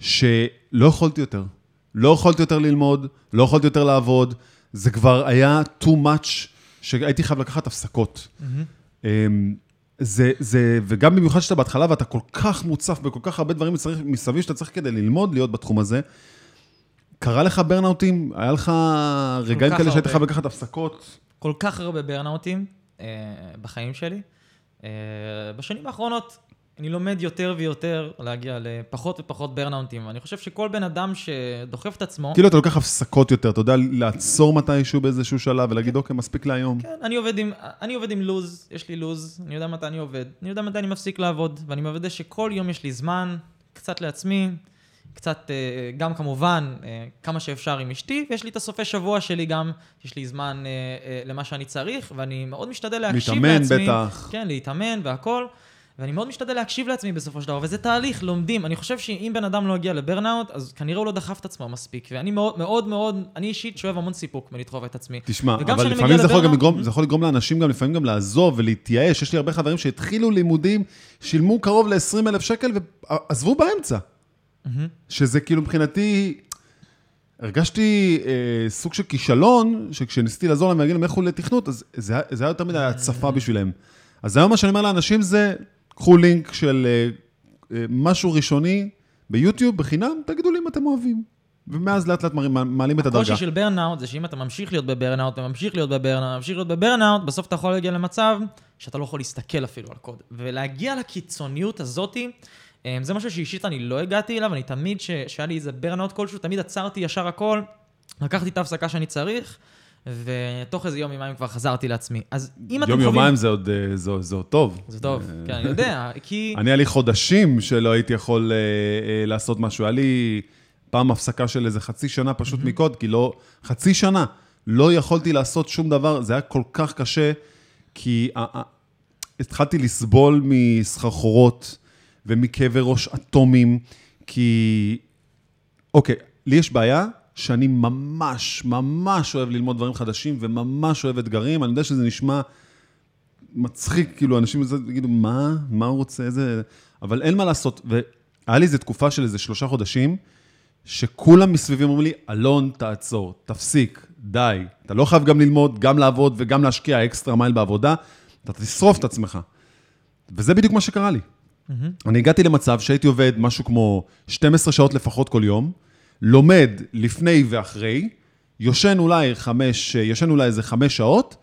שלא יכולתי יותר. לא יכולתי יותר ללמוד, לא יכולתי יותר לעבוד, זה כבר היה too much, שהייתי חייב לקחת הפסקות. אמ, זה, זה, וגם במיוחד שאתה בהתחלה ואתה כל כך מוצף בכל כך הרבה דברים מסביב, מסביב שאתה צריך כדי ללמוד להיות בתחום הזה. קרה לך ברנאוטים? היה לך רגעים כאלה שהיית. חייב לקחת הפסקות? כל כך הרבה ברנאוטים אה, בחיים שלי. אה, בשנים האחרונות אני לומד יותר ויותר להגיע לפחות ופחות ברנאוטים. אני חושב שכל בן אדם שדוחף את עצמו... כאילו אתה לוקח הפסקות יותר, אתה יודע לעצור מתישהו באיזשהו שלב ולהגיד, אוקיי, מספיק להיום. כן, אני עובד עם, אני עובד עם לוז, יש לי לוז, אני יודע מתי אני עובד, אני יודע מתי אני מפסיק לעבוד, ואני מוודא שכל יום יש לי זמן, קצת לעצמי, קצת, אה, גם כמובן, אה, כמה שאפשר עם אשתי, ויש לי את הסופי שבוע שלי גם, יש לי זמן אה, למה שאני צריך, ואני מאוד משתדל להקשיב להתאמן לעצמי. בטח. כן, להתאמן והכל. ואני מאוד משתדל להקשיב לעצמי בסופו של דבר, וזה תהליך, לומדים. אני חושב שאם בן אדם לא הגיע לברנאוט, אז כנראה הוא לא דחף את עצמו מספיק. ואני מאוד מאוד מאוד, אני אישית שואב המון סיפוק מלדחוף את עצמי. תשמע, אבל לפעמים זה יכול, גם לגרום, זה יכול לגרום לאנשים גם לפעמים גם לעזוב ולהתייאש. יש לי הרבה חברים שהתחילו לימודים, שילמו קרוב ל-20 אלף שקל ועזבו באמצע. שזה כאילו מבחינתי, הרגשתי אה, סוג של כישלון, שכשניסיתי לעזור להם ולהגיד להם איך הוא לתכנות, אז זה, זה היה יותר מדי הצפה בשבילם. אז היום מה שאני אומר לאנשים זה, קחו לינק של אה, משהו ראשוני ביוטיוב, בחינם, תגידו לי אם אתם אוהבים. ומאז לאט לאט מעלים את הדרגה. הקושי של ברנאוט זה שאם אתה ממשיך להיות ב burnout וממשיך להיות ב burnout, ממשיך להיות ב burnout, בסוף אתה יכול להגיע למצב שאתה לא יכול להסתכל אפילו על קוד. ולהגיע לקיצוניות הזאתי, אה, זה משהו שאישית אני לא הגעתי אליו, אני תמיד, ש- שהיה לי איזה burnout כלשהו, תמיד עצרתי ישר הכל, לקחתי את ההפסקה שאני צריך, ותוך איזה יום יומיים כבר חזרתי לעצמי. אז אם אתם יום חווים... יומיים זה עוד, אה, זה, זה עוד טוב. זה טוב, אה, כן, אני יודע, [laughs] כי... אני, היה לי חודשים שלא הייתי יכול אה, אה, לעשות משהו. היה לי פעם הפסקה של איזה חצי שנה פשוט מקוד, כי לא... חצי שנה. לא יכולתי לעשות שום דבר, זה היה כל כך קשה, כי התחלתי לסבול מסחרחורות ומכאבי ראש אטומיים, כי... אוקיי, לי יש בעיה שאני ממש, ממש אוהב ללמוד דברים חדשים וממש אוהב אתגרים. אני יודע שזה נשמע מצחיק, כאילו, אנשים יגידו, מה? מה הוא רוצה? איזה... אבל אין מה לעשות. והיה לי איזו תקופה של איזה שלושה חודשים, שכולם מסביבי אומרים לי, אלון, תעצור, תפסיק, די. אתה לא חייב גם ללמוד, גם לעבוד וגם להשקיע אקסטרה מייל בעבודה, אתה תשרוף את עצמך. וזה בדיוק מה שקרה לי. אני הגעתי למצב שהייתי עובד משהו כמו 12 שעות לפחות כל יום, לומד לפני ואחרי, יושן אולי חמש, יושן אולי איזה חמש שעות,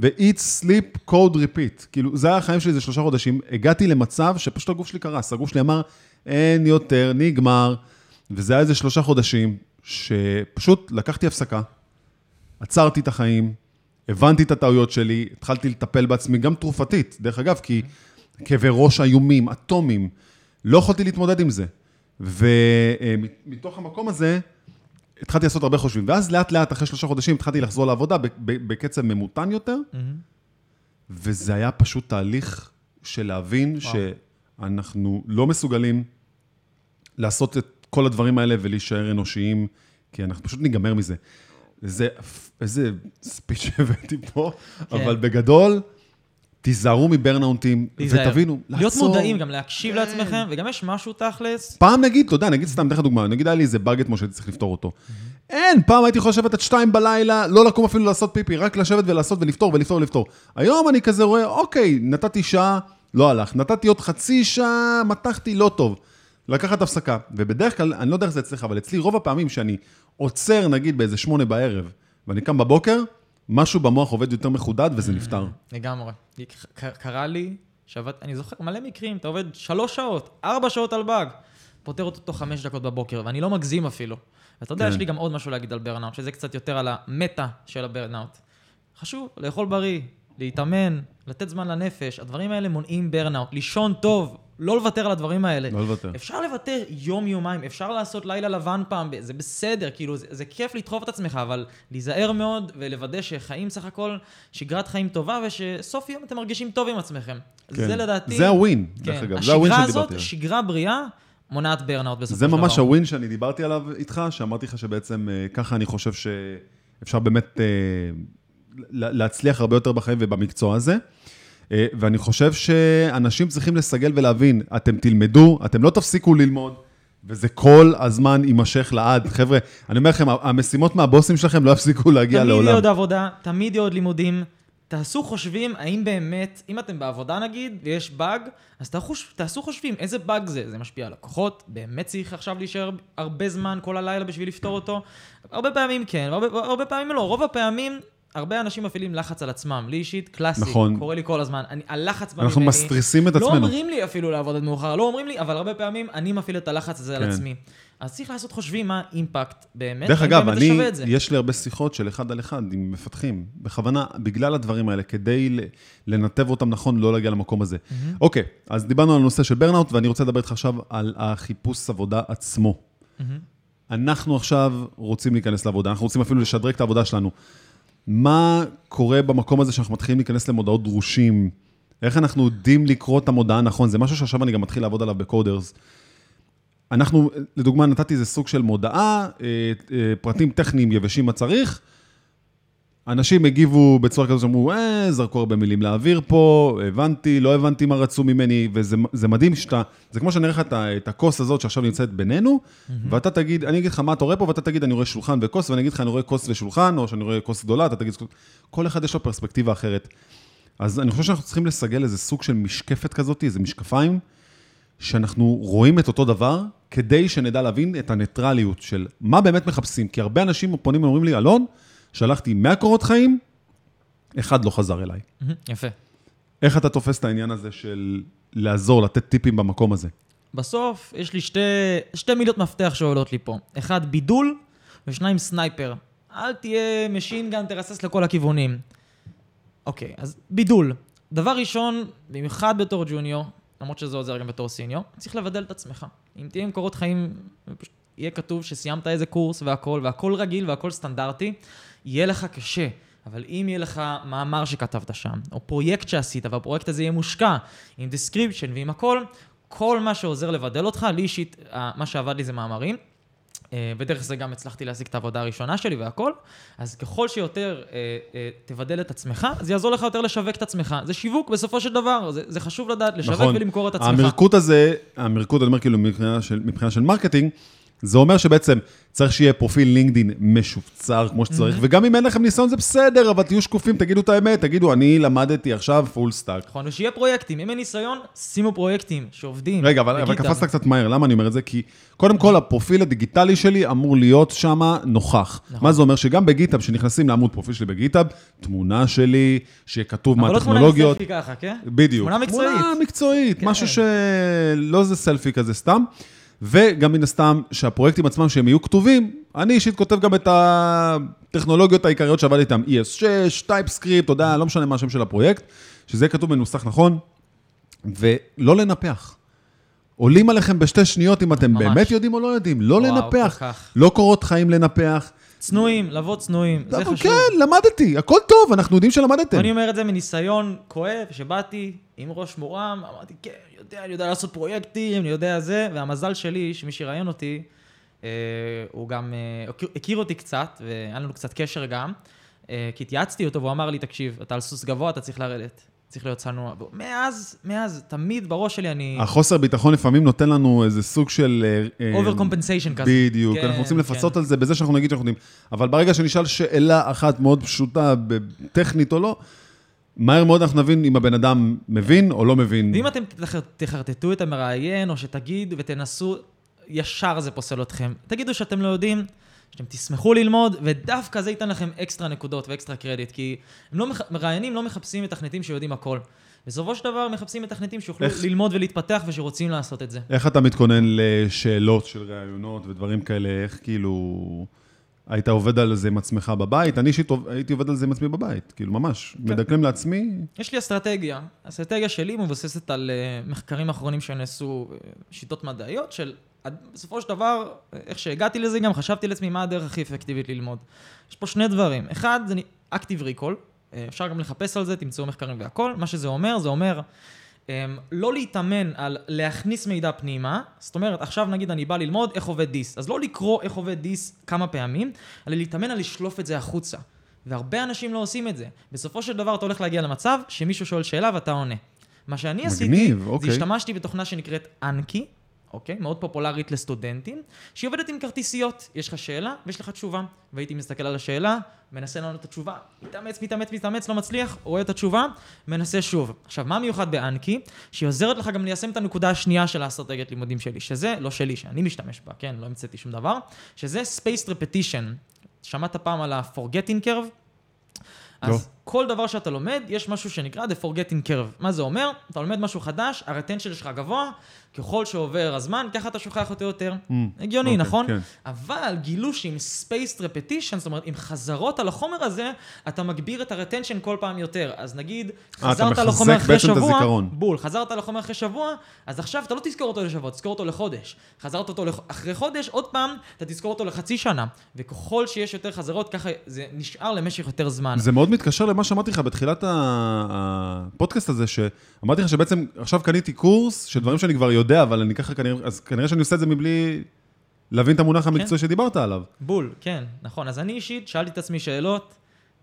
ו-eat, sleep, code, repeat. כאילו, זה היה החיים שלי איזה שלושה חודשים. הגעתי למצב שפשוט הגוף שלי קרס. הגוף שלי אמר, אין יותר, נגמר. וזה היה איזה שלושה חודשים, שפשוט לקחתי הפסקה, עצרתי את החיים, הבנתי את הטעויות שלי, התחלתי לטפל בעצמי, גם תרופתית, דרך אגב, כי כאבי ראש איומים, אטומים, לא יכולתי להתמודד עם זה. ומתוך המקום הזה, התחלתי לעשות הרבה חושבים. ואז לאט לאט, אחרי שלושה חודשים, התחלתי לחזור לעבודה בקצב ממותן יותר, וזה היה פשוט תהליך של להבין וואו. שאנחנו לא מסוגלים לעשות את כל הדברים האלה ולהישאר אנושיים, כי אנחנו פשוט ניגמר מזה. זה, איזה ספיץ' [laughs] הבאתי פה, כן. אבל בגדול, תיזהרו מברנאונטים. ותבינו, להיות לעצור. מודעים, גם להקשיב כן. לעצמכם, וגם יש משהו תכלס, פעם נגיד, אתה יודע, נגיד סתם, אתן לך דוגמה, נגיד היה לי איזה באג אתמול שהייתי צריך לפתור אותו. אין, פעם הייתי יכול לשבת עד שתיים בלילה, לא לקום אפילו לעשות פיפי, רק לשבת ולעשות ולפתור ולפתור ולפתור. היום אני כזה רואה, אוקיי, נתתי שעה, לא הלך. נתתי עוד חצי שעה, מתחתי, לא טוב. לקחת הפסקה. ובדרך כלל, אני לא יודע איך זה אצלך, אבל אצלי רוב הפעמים שאני עוצר, נגיד, באיזה שמונה בערב, ואני קם בבוקר, משהו במוח עובד יותר מחודד וזה נפתר. לגמרי. קרה לי, שעבד, אני זוכר מלא מקרים, אתה עובד שלוש שעות, ארבע שעות על באג, פותר אותו תוך חמש דקות בבוקר, ואני לא מגזים אפילו. ואתה יודע, כן. יש לי גם עוד משהו להגיד על burnout, שזה קצת יותר על ה meta של ה burnout. חשוב, לאכול בריא, להתאמן, לתת זמן לנפש, הדברים האלה מונעים burnout. לישון טוב, לא לוותר על הדברים האלה. לא לוותר. אפשר לוותר יום-יומיים, אפשר לעשות לילה לבן פעם, זה בסדר, כאילו, זה, זה כיף לדחוף את עצמך, אבל להיזהר מאוד ולוודא שחיים סך הכל שגרת חיים טובה, ושסוף יום אתם מרגישים טוב עם עצמכם. כן. זה לדעתי... זה הווין, כן. דרך אגב. זה הווין השגרה שדיברתי הזאת, עליו. שגרה בריאה, מונעת ברנאוט בסופו של זה דבר. ממש הווין שאני דיברתי עליו איתך, שאמרתי לך שבעצם אה, ככה אני חושב שאפשר באמת אה, להצליח הרבה יותר בחיים ובמקצוע הזה. אה, ואני חושב שאנשים צריכים לסגל ולהבין, אתם תלמדו, אתם לא תפסיקו ללמוד, וזה כל הזמן יימשך לעד. חבר'ה, אני אומר לכם, המשימות מהבוסים שלכם לא יפסיקו להגיע תמיד לעולם. יהיה עוד עבודה, תמיד יהיה עוד לימודים. תעשו חושבים, האם באמת, אם אתם בעבודה נגיד, ויש באג, אז תעשו חושבים, איזה באג זה? זה משפיע על לקוחות? באמת צריך עכשיו להישאר הרבה זמן כל הלילה בשביל לפתור אותו? הרבה פעמים כן, הרבה, הרבה פעמים לא. רוב הפעמים, הרבה אנשים מפעילים לחץ על עצמם. לי אישית, קלאסי, נכון. קורה לי כל הזמן. אני, הלחץ בא אנחנו ממני. מסטריסים את לא עצמנו. אומרים לי אפילו לעבוד עד מאוחר, לא אומרים לי, אבל הרבה פעמים אני מפעיל את הלחץ הזה על כן. עצמי. אז צריך לעשות חושבים מה האימפקט באמת, דרך אגב, באמת אני. יש לי הרבה שיחות של אחד על אחד עם מפתחים, בכוונה, בגלל הדברים האלה, כדי לנתב אותם נכון, לא להגיע למקום הזה. אוקיי, אז דיברנו על הנושא של ברנאוט, ואני רוצה לדבר איתך עכשיו על החיפוש עבודה עצמו. אנחנו עכשיו רוצים להיכנס לעבודה, אנחנו רוצים אפילו לשדרג את העבודה שלנו. מה קורה במקום הזה שאנחנו מתחילים להיכנס למודעות דרושים? איך אנחנו יודעים לקרוא את המודעה נכון? זה משהו שעכשיו אני גם מתחיל לעבוד עליו בקודרס. אנחנו, לדוגמה, נתתי איזה סוג של מודעה, אה, אה, פרטים טכניים יבשים מה צריך. אנשים הגיבו בצורה כזאת שאמרו, אה, זרקו הרבה מילים לאוויר פה, הבנתי, לא הבנתי מה רצו ממני, וזה זה מדהים שאתה, זה כמו שאני אראה לך את הכוס הזאת שעכשיו נמצאת בינינו, ואתה תגיד, אני אגיד לך מה אתה רואה פה, ואתה תגיד, אני רואה שולחן וכוס, ואני אגיד לך, אני רואה כוס ושולחן, או שאני רואה כוס גדולה, אתה תגיד, כל אחד יש לו פרספקטיבה אחרת. אז אני חושב שאנחנו צריכים לסגל איזה סוג של משקפת כזאת, איזה משקפיים, שאנחנו רואים את אותו דבר, כדי שנדע להבין את הניטרליות של מה באמת מחפשים. כי הרבה אנשים פונים ואומרים לי, אלון, שלחתי 100 קורות חיים, אחד לא חזר אליי. יפה. איך אתה תופס את העניין הזה של לעזור, לתת טיפים במקום הזה? בסוף, יש לי שתי, שתי מילות מפתח שעולות לי פה. אחד, בידול, ושניים, sniper. אל תהיה machine gun תרסס לכל הכיוונים. אוקיי, אז בידול. דבר ראשון, במיוחד בתור junior, למרות שזה עוזר גם בתור senior, צריך לבדל את עצמך. אם תהיה עם קורות חיים, יהיה כתוב שסיימת איזה קורס והכל, והכל רגיל והכל סטנדרטי, יהיה לך קשה. אבל אם יהיה לך מאמר שכתבת שם, או פרויקט שעשית, והפרויקט הזה יהיה מושקע, עם description ועם הכל, כל מה שעוזר לבדל אותך, לי אישית, אה, מה שעבד לי זה מאמרים. אה, ודרך זה גם הצלחתי להשיג את העבודה הראשונה שלי והכל. אז ככל שיותר אה, אה, תבדל את עצמך, זה יעזור לך יותר לשווק את עצמך. זה שיווק בסופו של דבר, זה, זה חשוב לדעת, לשווק ולמכור את עצמך. נכון. המרקוט הזה, המרקוט, אני אומר כאילו מבחינה של, מבחינה של marketing, זה אומר שבעצם צריך שיהיה פרופיל לינקדין משופצר כמו שצריך, Mm-hmm. וגם אם אין לכם ניסיון זה בסדר, אבל תהיו שקופים, תגידו את האמת, תגידו, אני למדתי עכשיו full stack. נכון, ושיהיה פרויקטים. אם אין ניסיון, שימו פרויקטים שעובדים. רגע, אבל, אבל. קפצת קצת מהר, למה אני אומר את זה? כי קודם כל, הפרופיל הדיגיטלי שלי אמור להיות שם נוכח. נכון. מה זה אומר? שגם בגיטאב, כשנכנסים לעמוד פרופיל שלי בגיטאב, תמונה שלי, שיהיה כתוב מה אבל לא תמונה הטכנולוגיות. סלפי ככה, כן? בדיוק. תמונה מקצועית. תמונה מקצועית, כן. משהו שלא זה סלפי כזה סתם. וגם מן הסתם, שהפרויקטים עצמם, שהם יהיו כתובים, אני אישית כותב גם את הטכנולוגיות העיקריות שעבדתי איתן, ES6, TypeScript, אתה יודע, לא משנה מה השם של הפרויקט, שזה יהיה כתוב מנוסח נכון, ולא לנפח. עולים עליכם בשתי שניות אם אתם ממש. באמת יודעים או לא יודעים, לא וואו, לנפח. כך. לא קורות חיים לנפח. צנועים, לבוא צנועים, זה חשוב. כן, למדתי, הכל טוב, אנחנו יודעים שלמדתם. אני אומר את זה מניסיון כואב, שבאתי עם ראש מורם, אמרתי, כן, אני יודע, אני יודע לעשות פרויקטים, אני יודע זה, והמזל שלי, שמי שראיין אותי, אה, הוא גם אה, הכיר- אותי קצת, והיה לנו קצת קשר גם, אה, כי התייעצתי אותו, והוא אמר לי, תקשיב, אתה על סוס גבוה, אתה צריך לרדת. צריך להיות צנוע. מאז, מאז, תמיד בראש שלי אני... החוסר ביטחון לפעמים נותן לנו איזה סוג של... אה, אה, over compensation כזה. בדיוק, כן, אנחנו רוצים כן. לפצות על זה בזה שאנחנו נגיד שאנחנו יודעים. אבל ברגע שנשאל שאלה אחת מאוד פשוטה, טכנית או לא, מהר מאוד אנחנו נבין אם הבן אדם מבין או לא מבין. ואם אתם תח- תחרטטו את המראיין, או שתגידו ותנסו, ישר זה פוסל אתכם. תגידו שאתם לא יודעים, שאתם תשמחו ללמוד, ודווקא זה ייתן לכם אקסטרה נקודות ואקסטרה קרדיט, כי לא, מח- מראיינים לא מחפשים מתכנתים שיודעים הכל. בסופו של דבר מחפשים מתכנתים שיוכלו איך? ללמוד ולהתפתח ושרוצים לעשות את זה. איך אתה מתכונן לשאלות של ראיונות ודברים כאלה, איך כאילו... היית עובד על זה עם עצמך בבית? אני אישית הייתי עובד על זה עם עצמי בבית, כאילו ממש. כן. מדקלם לעצמי, יש לי אסטרטגיה. האסטרטגיה שלי מבוססת על uh, מחקרים אחרונים שנעשו, uh, שיטות מדעיות, של בסופו של דבר, אה, איך שהגעתי לזה גם, חשבתי לעצמי מה הדרך הכי אפקטיבית ללמוד. יש פה שני דברים. אחד, זה אקטיב ריקול. אפשר גם לחפש על זה, תמצאו מחקרים והכל. מה שזה אומר, זה אומר לא להתאמן על להכניס מידע פנימה. זאת אומרת, עכשיו נגיד אני בא ללמוד איך עובד דיס. אז לא לקרוא איך עובד דיס כמה פעמים, אלא להתאמן על לשלוף את זה החוצה. והרבה אנשים לא עושים את זה. בסופו של דבר אתה הולך להגיע למצב שמישהו שואל שאלה ואתה עונה. מה שאני עשיתי, מגניב, זה אוקיי. השתמשתי בתוכנה שנקראת אנקי, אוקיי? מאוד פופולרית לסטודנטים, שהיא עובדת עם כרטיסיות. יש לך שאלה ויש לך תשובה. והייתי מסתכל על השאלה, מנסה לענות את התשובה, מתאמץ, מתאמץ, מתאמץ, לא מצליח, רואה את התשובה, מנסה שוב. עכשיו, מה מיוחד באנקי? שהיא עוזרת לך גם ליישם את הנקודה השנייה של האסטרטגיית לימודים שלי, שזה, לא שלי, שאני משתמש בה, כן? לא המצאתי שום דבר, שזה Spaced Repetition. שמעת פעם על ה-Forgetting Curve? לא. אז כל דבר שאתה לומד, יש משהו שנקרא The Forgetting Curve. מה זה אומר? אתה לומד משהו חדש, הרטנשן שלך גבוה, ככל שעובר הזמן, ככה אתה שוכח אותו יותר. הגיוני, אוקיי, נכון? כן. אבל גילו שעם Spaced Repetition, זאת אומרת, עם חזרות על החומר הזה, אתה מגביר את הרטנשן כל פעם יותר. אז נגיד, אה, חזרת על החומר אחרי שבוע. בול, חזרת על החומר אחרי שבוע, אז עכשיו אתה לא תזכור אותו לשבוע, תזכור אותו לחודש. חזרת אותו לח... אחרי חודש, עוד פעם, אתה תזכור אותו לחצי שנה. וככל שיש יותר חזרות, ככה זה נשאר למשך יותר זמן. זה מאוד מתקשר למה שאמרתי לך בתחילת הפודקאסט הזה, שאמרתי לך שבעצם עכשיו קניתי קורס, שדברים שאני כבר יודע, אבל אני ככה כנראה, אז כנראה שאני עושה את זה מבלי להבין את המונח המקצועי שדיברת עליו. בול, כן, נכון. אז אני אישית שאלתי את עצמי שאלות,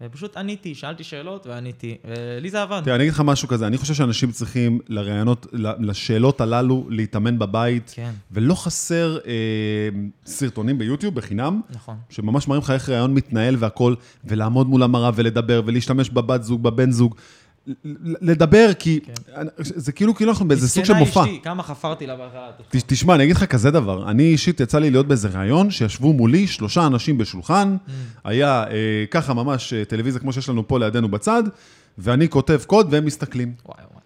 ופשוט עניתי, שאלתי שאלות ועניתי, ולי זה עבד. תראה, אני אגיד לך משהו כזה, אני חושב שאנשים צריכים לראיונות, ל- לשאלות הללו, להתאמן בבית, כן, ולא חסר אה, סרטונים ביוטיוב בחינם, נכון. שממש מראים לך איך ראיון מתנהל והכל, ולעמוד מול המראה ולדבר, ולהשתמש בבת זוג, בבן זוג. לדבר, כי כן. זה כאילו כאילו אנחנו באיזה סוג של מסכנה מופע. אשתי, כמה חפרתי לה בחרת. ת- תשמע, אני אגיד לך כזה דבר, אני אישית יצא לי להיות באיזה ראיון, שישבו מולי שלושה אנשים בשולחן, Mm. היה אה, ככה ממש אה, טלוויזיה כמו שיש לנו פה לידינו בצד, ואני כותב קוד והם מסתכלים. וואי וואי.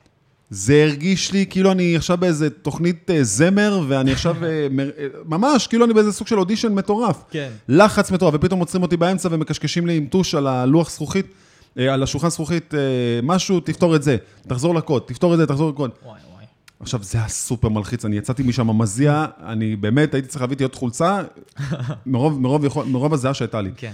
זה הרגיש לי כאילו אני עכשיו באיזה תוכנית אה, זמר, ואני עכשיו, אה, [laughs] ממש, כאילו אני באיזה סוג של אודישן מטורף. כן. לחץ מטורף, ופתאום עוצרים אותי באמצע ומקשקשים לי עם טוש על הלוח זכוכית, על השולחן זכוכית, אה, משהו, תפתור את זה, תחזור לקוד, תפתור את זה, תחזור לקוד. וואי וואי. עכשיו, זה היה סופר מלחיץ, אני יצאתי משם מזיע, אני באמת הייתי צריך להביא איתי עוד חולצה, [laughs] מרוב, מרוב, יכול- מרוב הזיעה שהייתה לי. כן.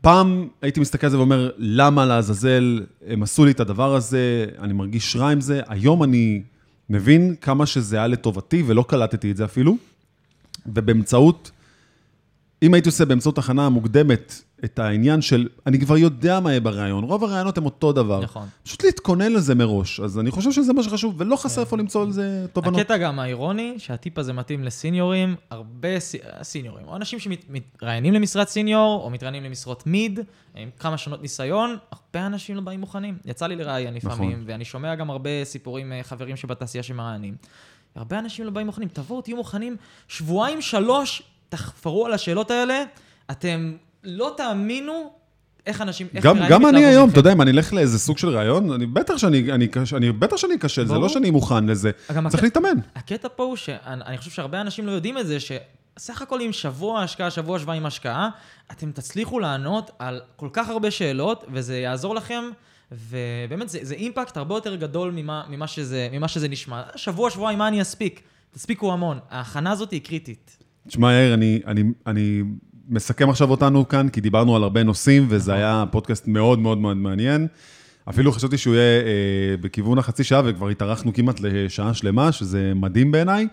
פעם הייתי מסתכל על זה ואומר, למה לעזאזל הם עשו לי את הדבר הזה, אני מרגיש רע עם זה. היום אני מבין כמה שזה היה לטובתי, ולא קלטתי את זה אפילו. ובאמצעות, אם הייתי עושה באמצעות הכנה מוקדמת את העניין של, אני כבר יודע מה יהיה בריאיון, רוב הריאיונות הם אותו דבר. נכון. פשוט להתכונן לזה מראש, אז אני חושב שזה מה שחשוב, ולא חסר איפה למצוא על זה תובנות. הקטע גם האירוני, שהטיפ הזה מתאים לסיניורים, הרבה סי- סיניורים, או אנשים שמתראיינים למשרת סיניור, או מתראיינים למשרות מיד, עם כמה שנות ניסיון, הרבה אנשים לא באים מוכנים. יצא לי לראיין לפעמים, נכון. ואני שומע גם הרבה סיפורים, אה, חברים שבתעשייה שמראיינים. הרבה אנשים לא באים מוכנים. תבואו, תהיו מוכנים, שבועיים, שלוש, תחפרו על השאלות האלה, אתם לא תאמינו איך אנשים, איך גם, גם אני מתלהבות היום. אתה יודע, אם אני אלך לאיזה סוג של ראיון, אני בטח שאני, אני, אני, בטח שאני אכשל, זה לא. שאני מוכן לזה. צריך הק- להתאמן. הקטע פה הוא שאני אני חושב שהרבה אנשים לא יודעים את זה, שסך הכל עם שבוע השקעה, שבוע שבועיים השקעה, אתם תצליחו לענות על כל כך הרבה שאלות, וזה יעזור לכם, ובאמת זה, זה אימפקט הרבה יותר גדול ממה, ממה, שזה, ממה שזה נשמע. שבוע, שבועיים, מה אני אספיק? תספיקו המון. ההכנה הזאת היא קריטית. תשמע, יאיר, אני, אני, אני מסכם עכשיו אותנו כאן, כי דיברנו על הרבה נושאים, וזה נכון. היה פודקאסט מאוד מאוד מאוד מעניין. אפילו חשבתי שהוא יהיה אה, בכיוון החצי שעה, וכבר התארחנו כמעט לשעה שלמה, שזה מדהים בעיניי.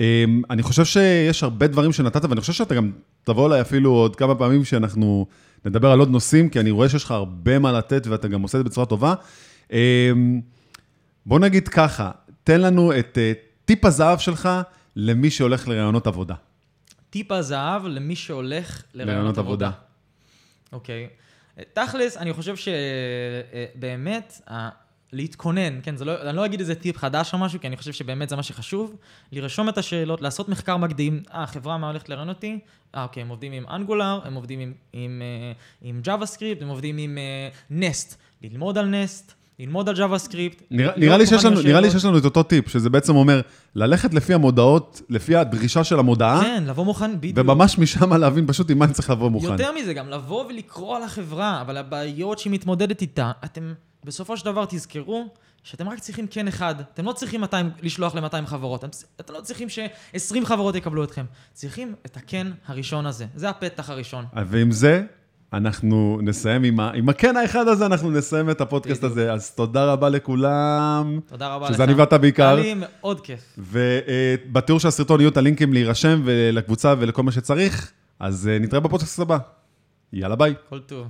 אה, אני חושב שיש הרבה דברים שנתת, ואני חושב שאתה גם תבוא אליי אפילו עוד כמה פעמים שאנחנו נדבר על עוד נושאים, כי אני רואה שיש לך הרבה מה לתת, ואתה גם עושה את זה בצורה טובה. אה, בוא נגיד ככה, תן לנו את אה, טיפ הזהב שלך למי שהולך לראיונות עבודה. טיפ הזהב למי שהולך לרעיונות עבודה. אוקיי. תכלס, אני חושב שבאמת, להתכונן, כן, זה לא, אני לא אגיד איזה טיפ חדש או משהו, כי אני חושב שבאמת זה מה שחשוב, לרשום את השאלות, לעשות מחקר מקדים, אה, החברה מה הולכת לראיין אותי? אה, אוקיי, הם עובדים עם אנגולר, הם עובדים עם, עם, אה, עם JavaScript, הם עובדים עם אה, נסט, ללמוד על נסט, ללמוד על. נראה, להיות נראה, לי שיש לנו, נראה לי. שיש לנו את אותו טיפ, שזה בעצם אומר, ללכת לפי המודעות, לפי הדרישה של המודעה, כן, לבוא מוכן, בדיוק. וממש משם [laughs] להבין פשוט עם מה אני צריך לבוא מוכן. יותר מזה, גם לבוא ולקרוא על החברה, אבל הבעיות שהיא מתמודדת איתה, אתם בסופו של דבר תזכרו שאתם רק צריכים כן אחד. אתם לא צריכים 200, לשלוח ל-200 חברות. אתם, אתם לא צריכים ש-20 חברות יקבלו אתכם. צריכים את הכן הראשון הזה. זה הפתח הראשון. ועם זה, אנחנו נסיים עם, ה... עם הכן האחד הזה, אנחנו נסיים את הפודקאסט בדיוק. הזה. אז תודה רבה לכולם. תודה רבה לך. שזה אני ואתה בעיקר. היה לי מאוד כיף. ובתיאור של הסרטון יהיו את הלינקים להירשם ולקבוצה ולכל מה שצריך, אז אה, נתראה בפודקאסט הבא. יאללה ביי. כל טוב.